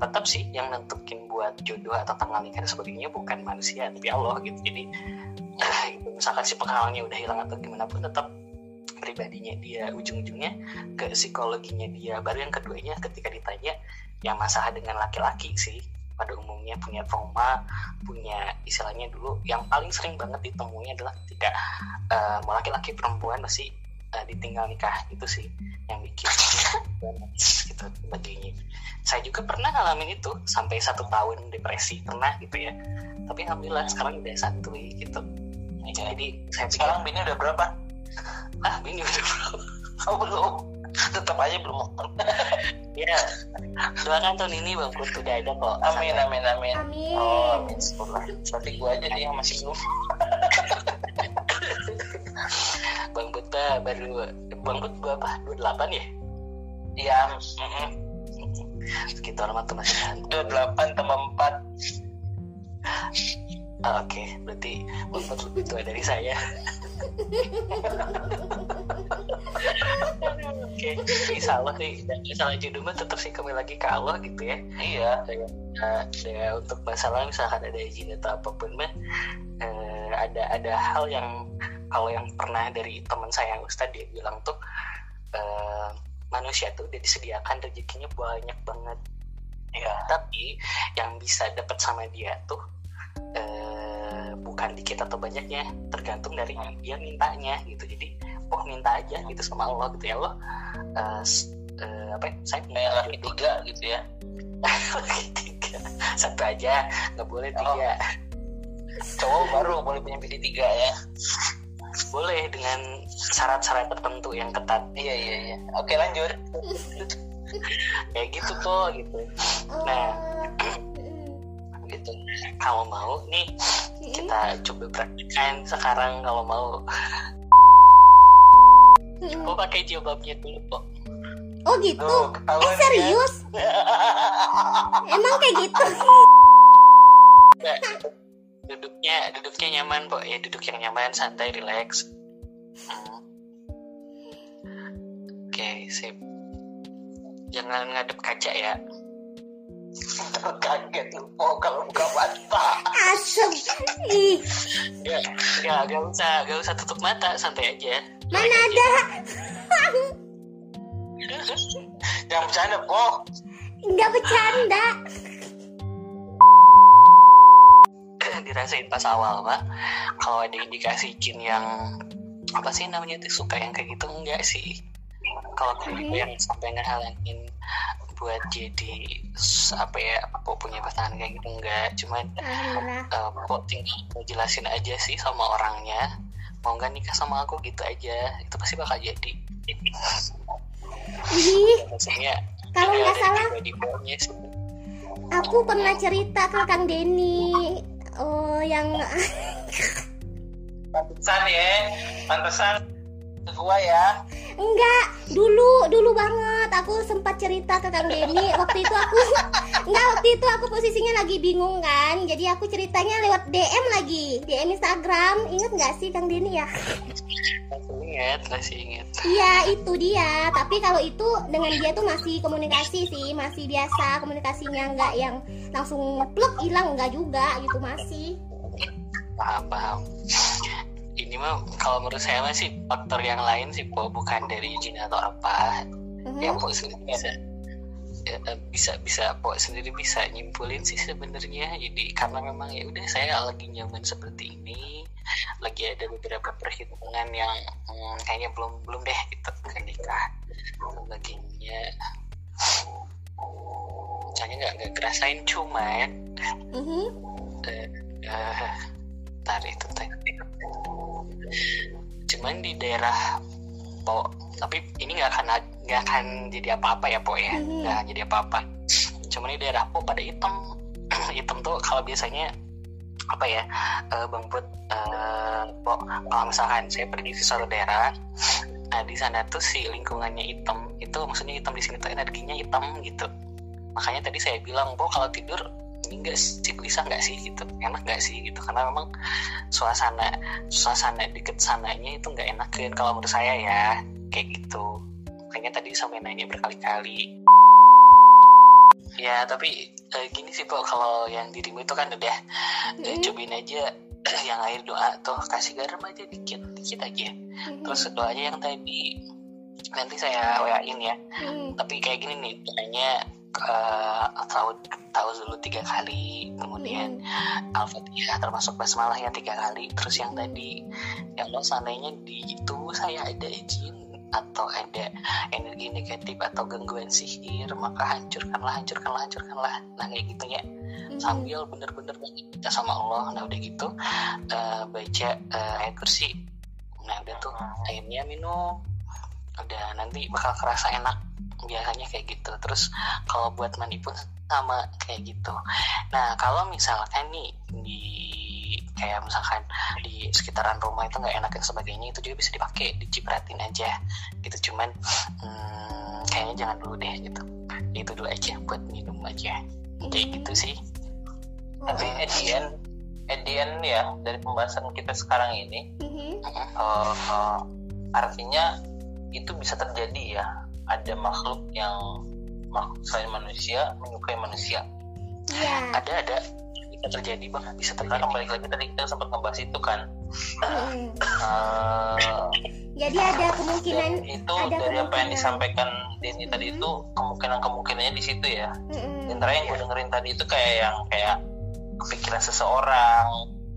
tetap sih yang nentukin buat jodoh atau tanggal nikah dan sebagainya bukan manusia tapi Allah gitu. Jadi misalkan si penghalangnya udah hilang atau gimana pun tetap pribadinya dia ujung-ujungnya ke psikologinya dia. Baru yang keduanya ketika ditanya yang masalah dengan laki-laki sih. Pada umumnya punya trauma punya istilahnya dulu yang paling sering banget ditemui adalah ketika eh, mau laki-laki perempuan pasti eh, ditinggal nikah. Itu sih yang bikin gitu sebagainya saya juga pernah ngalamin itu sampai satu tahun depresi pernah gitu ya. Tapi alhamdulillah sekarang udah santuy gitu. Iya. jadi saya pikir Sekarang bini udah berapa? ah ini udah belum oh, belum. Tetap aja belum ya doakan tahun ini bang sudah udah ada kok. Amin amin amin, amin. oh amin sekolah berarti gue aja nih yang masih belum. Bang Buta baru bang Put ah, berapa 28 ya? Iya. Mm -mm. sekitar sama teman 28 tambah 4 Ah, oke, okay. berarti Bapak lebih tua dari saya. Oke, okay. insya Allah sih, salah judul mah tetap sih kami lagi ke Allah gitu ya. Iya. Nah, ya, untuk masalah misalkan ada izin atau apa pun mah, eh, ada ada hal yang kalau yang pernah dari teman saya yang Ustadz dia bilang tuh eh, manusia tuh udah disediakan rezekinya banyak banget. Ya. Tapi yang bisa dapat sama dia tuh eh, bukan dikit atau banyaknya tergantung dari dia mintanya gitu jadi oh minta aja gitu sama Allah gitu ya Allah eh, s- eh, apa ya, saya Kayak minta laki tiga gitu ya. laki tiga satu aja nggak boleh tiga Cowok baru boleh punya bini tiga ya. boleh dengan syarat-syarat tertentu yang ketat Iya iya iya. Oke lanjut. kayak gitu kok gitu Nah. Oh. gitu kalau mau nih kita coba praktekkan sekarang kalau mau kok pakai jilbabnya dulu kok Oh gitu. Tuh Eh ya. serius? Emang kayak gitu? Duduknya duduknya nyaman kok ya duduk yang nyaman santai relax Hmm. oke sip jangan ngadep kaca ya Kaget lu oh, kalau buka mata. Asem. Ih, ya ya gak usah gak usah tutup mata santai aja mana ada? Jangan bercanda, Po. Enggak bercanda. dirasain pas awal pak kalau ada indikasi jin yang apa sih namanya itu suka yang kayak gitu enggak sih kalau gitu yang sampai ngehalangin buat jadi apa ya apa punya pasangan kayak gitu enggak. Cuman eh, kok tinggal jelasin aja sih sama orangnya. Mau nggak nikah sama aku gitu aja. Itu pasti bakal jadi. Ih, maksudnya Kalau ya, nggak salah- aku pernah cerita ke Kang Denny. Oh, yang pantesan ya pantesan gua ya Enggak, dulu dulu banget aku sempat cerita ke Kang Denny. Waktu itu aku enggak waktu itu aku posisinya lagi bingung kan. Jadi aku ceritanya lewat DM lagi, DM Instagram. Ingat nggak sih Kang Denny ya? ingat masih ingat Iya, itu dia. Tapi kalau itu dengan dia tuh masih komunikasi sih, masih biasa komunikasinya enggak yang langsung plek hilang enggak juga gitu masih. paham paham ini mah kalau menurut saya masih faktor yang lain sih po bukan dari izin atau apa. Mhm. yang po sendiri bisa ya, bisa bisa po sendiri bisa nyimpulin sih sebenarnya. Jadi karena memang ya udah saya lagi nyaman seperti ini. Lagi ada beberapa perhitungan yang hmm, kayaknya belum belum deh gitu. Kan nikah. Bagiannya saya nggak nggak kerasain cuman Mhm. eh eh, tar itu cuman di daerah po tapi ini nggak akan nggak akan jadi apa-apa ya po ya. Mhm. nggak jadi apa-apa. Cuman di daerah po pada hitam hitam tuh kalau biasanya apa ya eh, bang Put eh, po kalau misalkan saya pergi ke suatu daerah nah di sana tuh si lingkungannya hitam itu maksudnya hitam di sini tuh energinya hitam gitu. Makanya tadi saya bilang po kalau tidur enggak sih bisa nggak sih gitu enak nggak sih gitu karena memang suasana suasana deket sananya itu nggak enak kan kalau menurut saya ya kayak gitu makanya tadi sampai nanya berkali-kali ya tapi eh, gini sih po kalau yang dirimu itu kan udah eh, Mhm. cobain aja yang air doa tuh kasih garam aja dikit dikit aja Mhm. terus doanya yang tadi nanti saya wain ya Mhm. tapi kayak gini nih doanya eh, tahu tahu dulu tiga kali kemudian al-fatihah termasuk basmalahnya tiga kali. Terus yang tadi ya Allah seandainya di tubuh saya ada izin atau ada energi negatif atau gangguan sihir maka hancurkanlah hancurkanlah hancurkanlah. Nah kayak gitu ya. Mhm. sambil bener-bener minta sama Allah. Nah udah gitu eh, baca eh, ayat kursi. Nah udah tuh airnya minum. Udah nanti bakal kerasa enak biasanya kayak gitu. Terus kalau buat mandi pun sama kayak gitu. Nah kalau misalkan nih di kayak misalkan di sekitaran rumah itu nggak enak dan sebagainya itu juga bisa dipakai dicipratin aja gitu. Cuman hmm, kayaknya jangan dulu deh gitu. Itu dulu aja buat minum aja. Kayak gitu sih. Tapi at the end at the end ya dari pembahasan kita sekarang ini Mhm. eh, eh, artinya itu bisa terjadi ya ada makhluk yang makhluk selain manusia menyukai manusia Iya. ada ada bisa terjadi bang bisa terjadi kembali lagi tadi kita sempat ngebahas itu kan Mhm. Eh, Jadi ada kemungkinan dan itu ada dari apa yang kemungkinan. disampaikan Denny tadi Mhm. itu kemungkinan kemungkinannya di situ ya Mhm. Sementara yang gue dengerin tadi itu kayak yang kayak kepikiran seseorang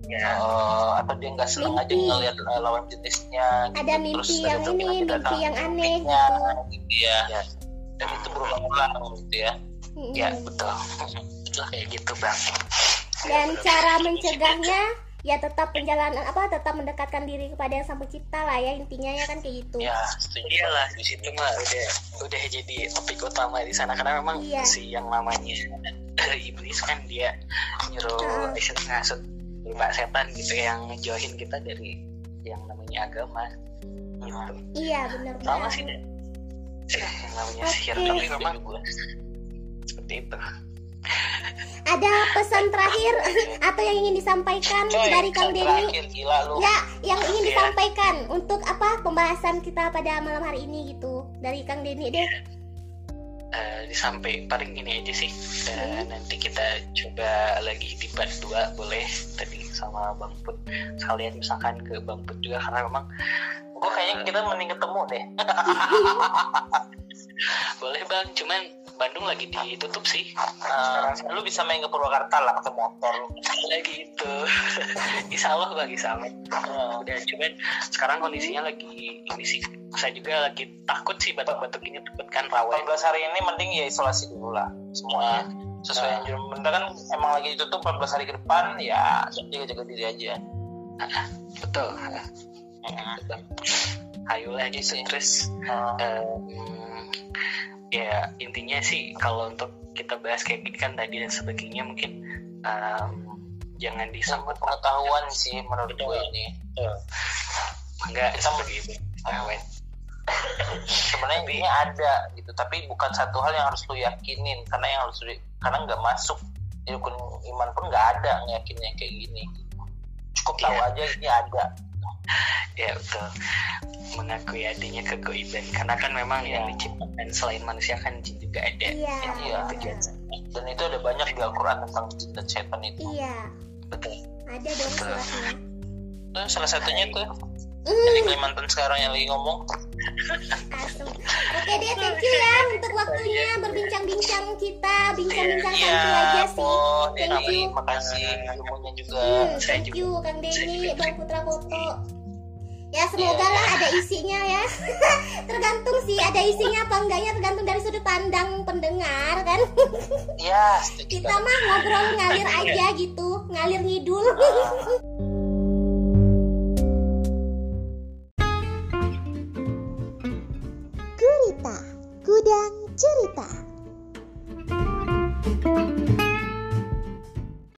ya eh, atau dia nggak seneng aja Mimpi. ngeliat eh, lawan jenisnya gitu. ada mimpi yang ada ini, mimpi yang aneh mimpinya, gitu. gitu ya. Ya. dan itu berulang-ulang gitu ya Mhm. ya betul betul kayak gitu bang Dan cara mencegahnya ya tetap penjalanan apa tetap mendekatkan diri kepada yang sang pencipta lah ya intinya ya kan kayak gitu. ya setuju iyalah banget di situ mah udah udah jadi topik utama di sana karena memang Iya. si yang namanya iblis kan dia nyuruh uh. ngasut berupa setan gitu yang ngejauhin kita dari yang namanya agama gitu Iya benar sama sih deh yang namanya Oke. sihir tapi memang seperti itu Ada pesan terakhir atau yang ingin disampaikan Coy, dari Kang Denny? Ya, yang ingin Iya. disampaikan untuk apa pembahasan kita pada malam hari ini gitu dari Kang Denny deh. Eh, disampaikan paling ini aja sih Eh, Hmm. nanti kita coba lagi di part 2 boleh tadi sama Bang Put sekalian misalkan ke Bang Put juga karena memang gue kayaknya kita mending ketemu deh. Boleh Bang. Cuman Bandung lagi ditutup sih. Eh, lu bisa main ke Purwakarta lah pakai motor lu. Lagi itu Insya Allah Bang Insya Allah Eh, udah cuman sekarang kondisinya lagi ini sih. Saya juga lagi takut sih batuk-batuk ini takut kan rawan 14 hari ini mending ya isolasi dulu lah semuanya. Sesuai Ah. yang juru bentar kan emang lagi ditutup 14 hari ke depan ya jaga-jaga diri aja. Betul Hmm. ayolah gitu terus Eh, Em, ya intinya sih kalau untuk kita bahas kayak gini kan tadi dan sebagainya mungkin em, jangan disambut pengetahuan sih menurut gue ini. enggak Kita seperti itu Awet. Sebenarnya ini ada gitu, tapi bukan satu hal yang harus lu yakinin karena yang harus lu- karena nggak masuk di rukun iman pun nggak ada yang kayak gini. Cukup tahu Iya. aja ini ada. ya betul mengakui adanya kegoiban karena kan memang yang Iya. diciptakan selain manusia kan jin juga ada Iya. Iya. tujuan Dan itu ada banyak di Al-Quran tentang jin dan setan itu. Iya, betul ada dong suratnya. Tuh, salah satunya tuh Hmm, yang di Kalimantan sekarang yang lagi ngomong. Oke deh, thank you ya untuk waktunya berbincang-bincang kita, bincang-bincang Iya, santai aja sih. oh, Thank Denny, you. makasih ilmunya juga. Hmm, thank you Kang Denny, Bang Putra Foto. Ya semoga Iya. lah ada isinya ya. tergantung sih ada isinya apa enggaknya tergantung dari sudut pandang pendengar kan. Ya, setuju Kita mah ngobrol ngalir aja gitu, ngalir ngidul. banget.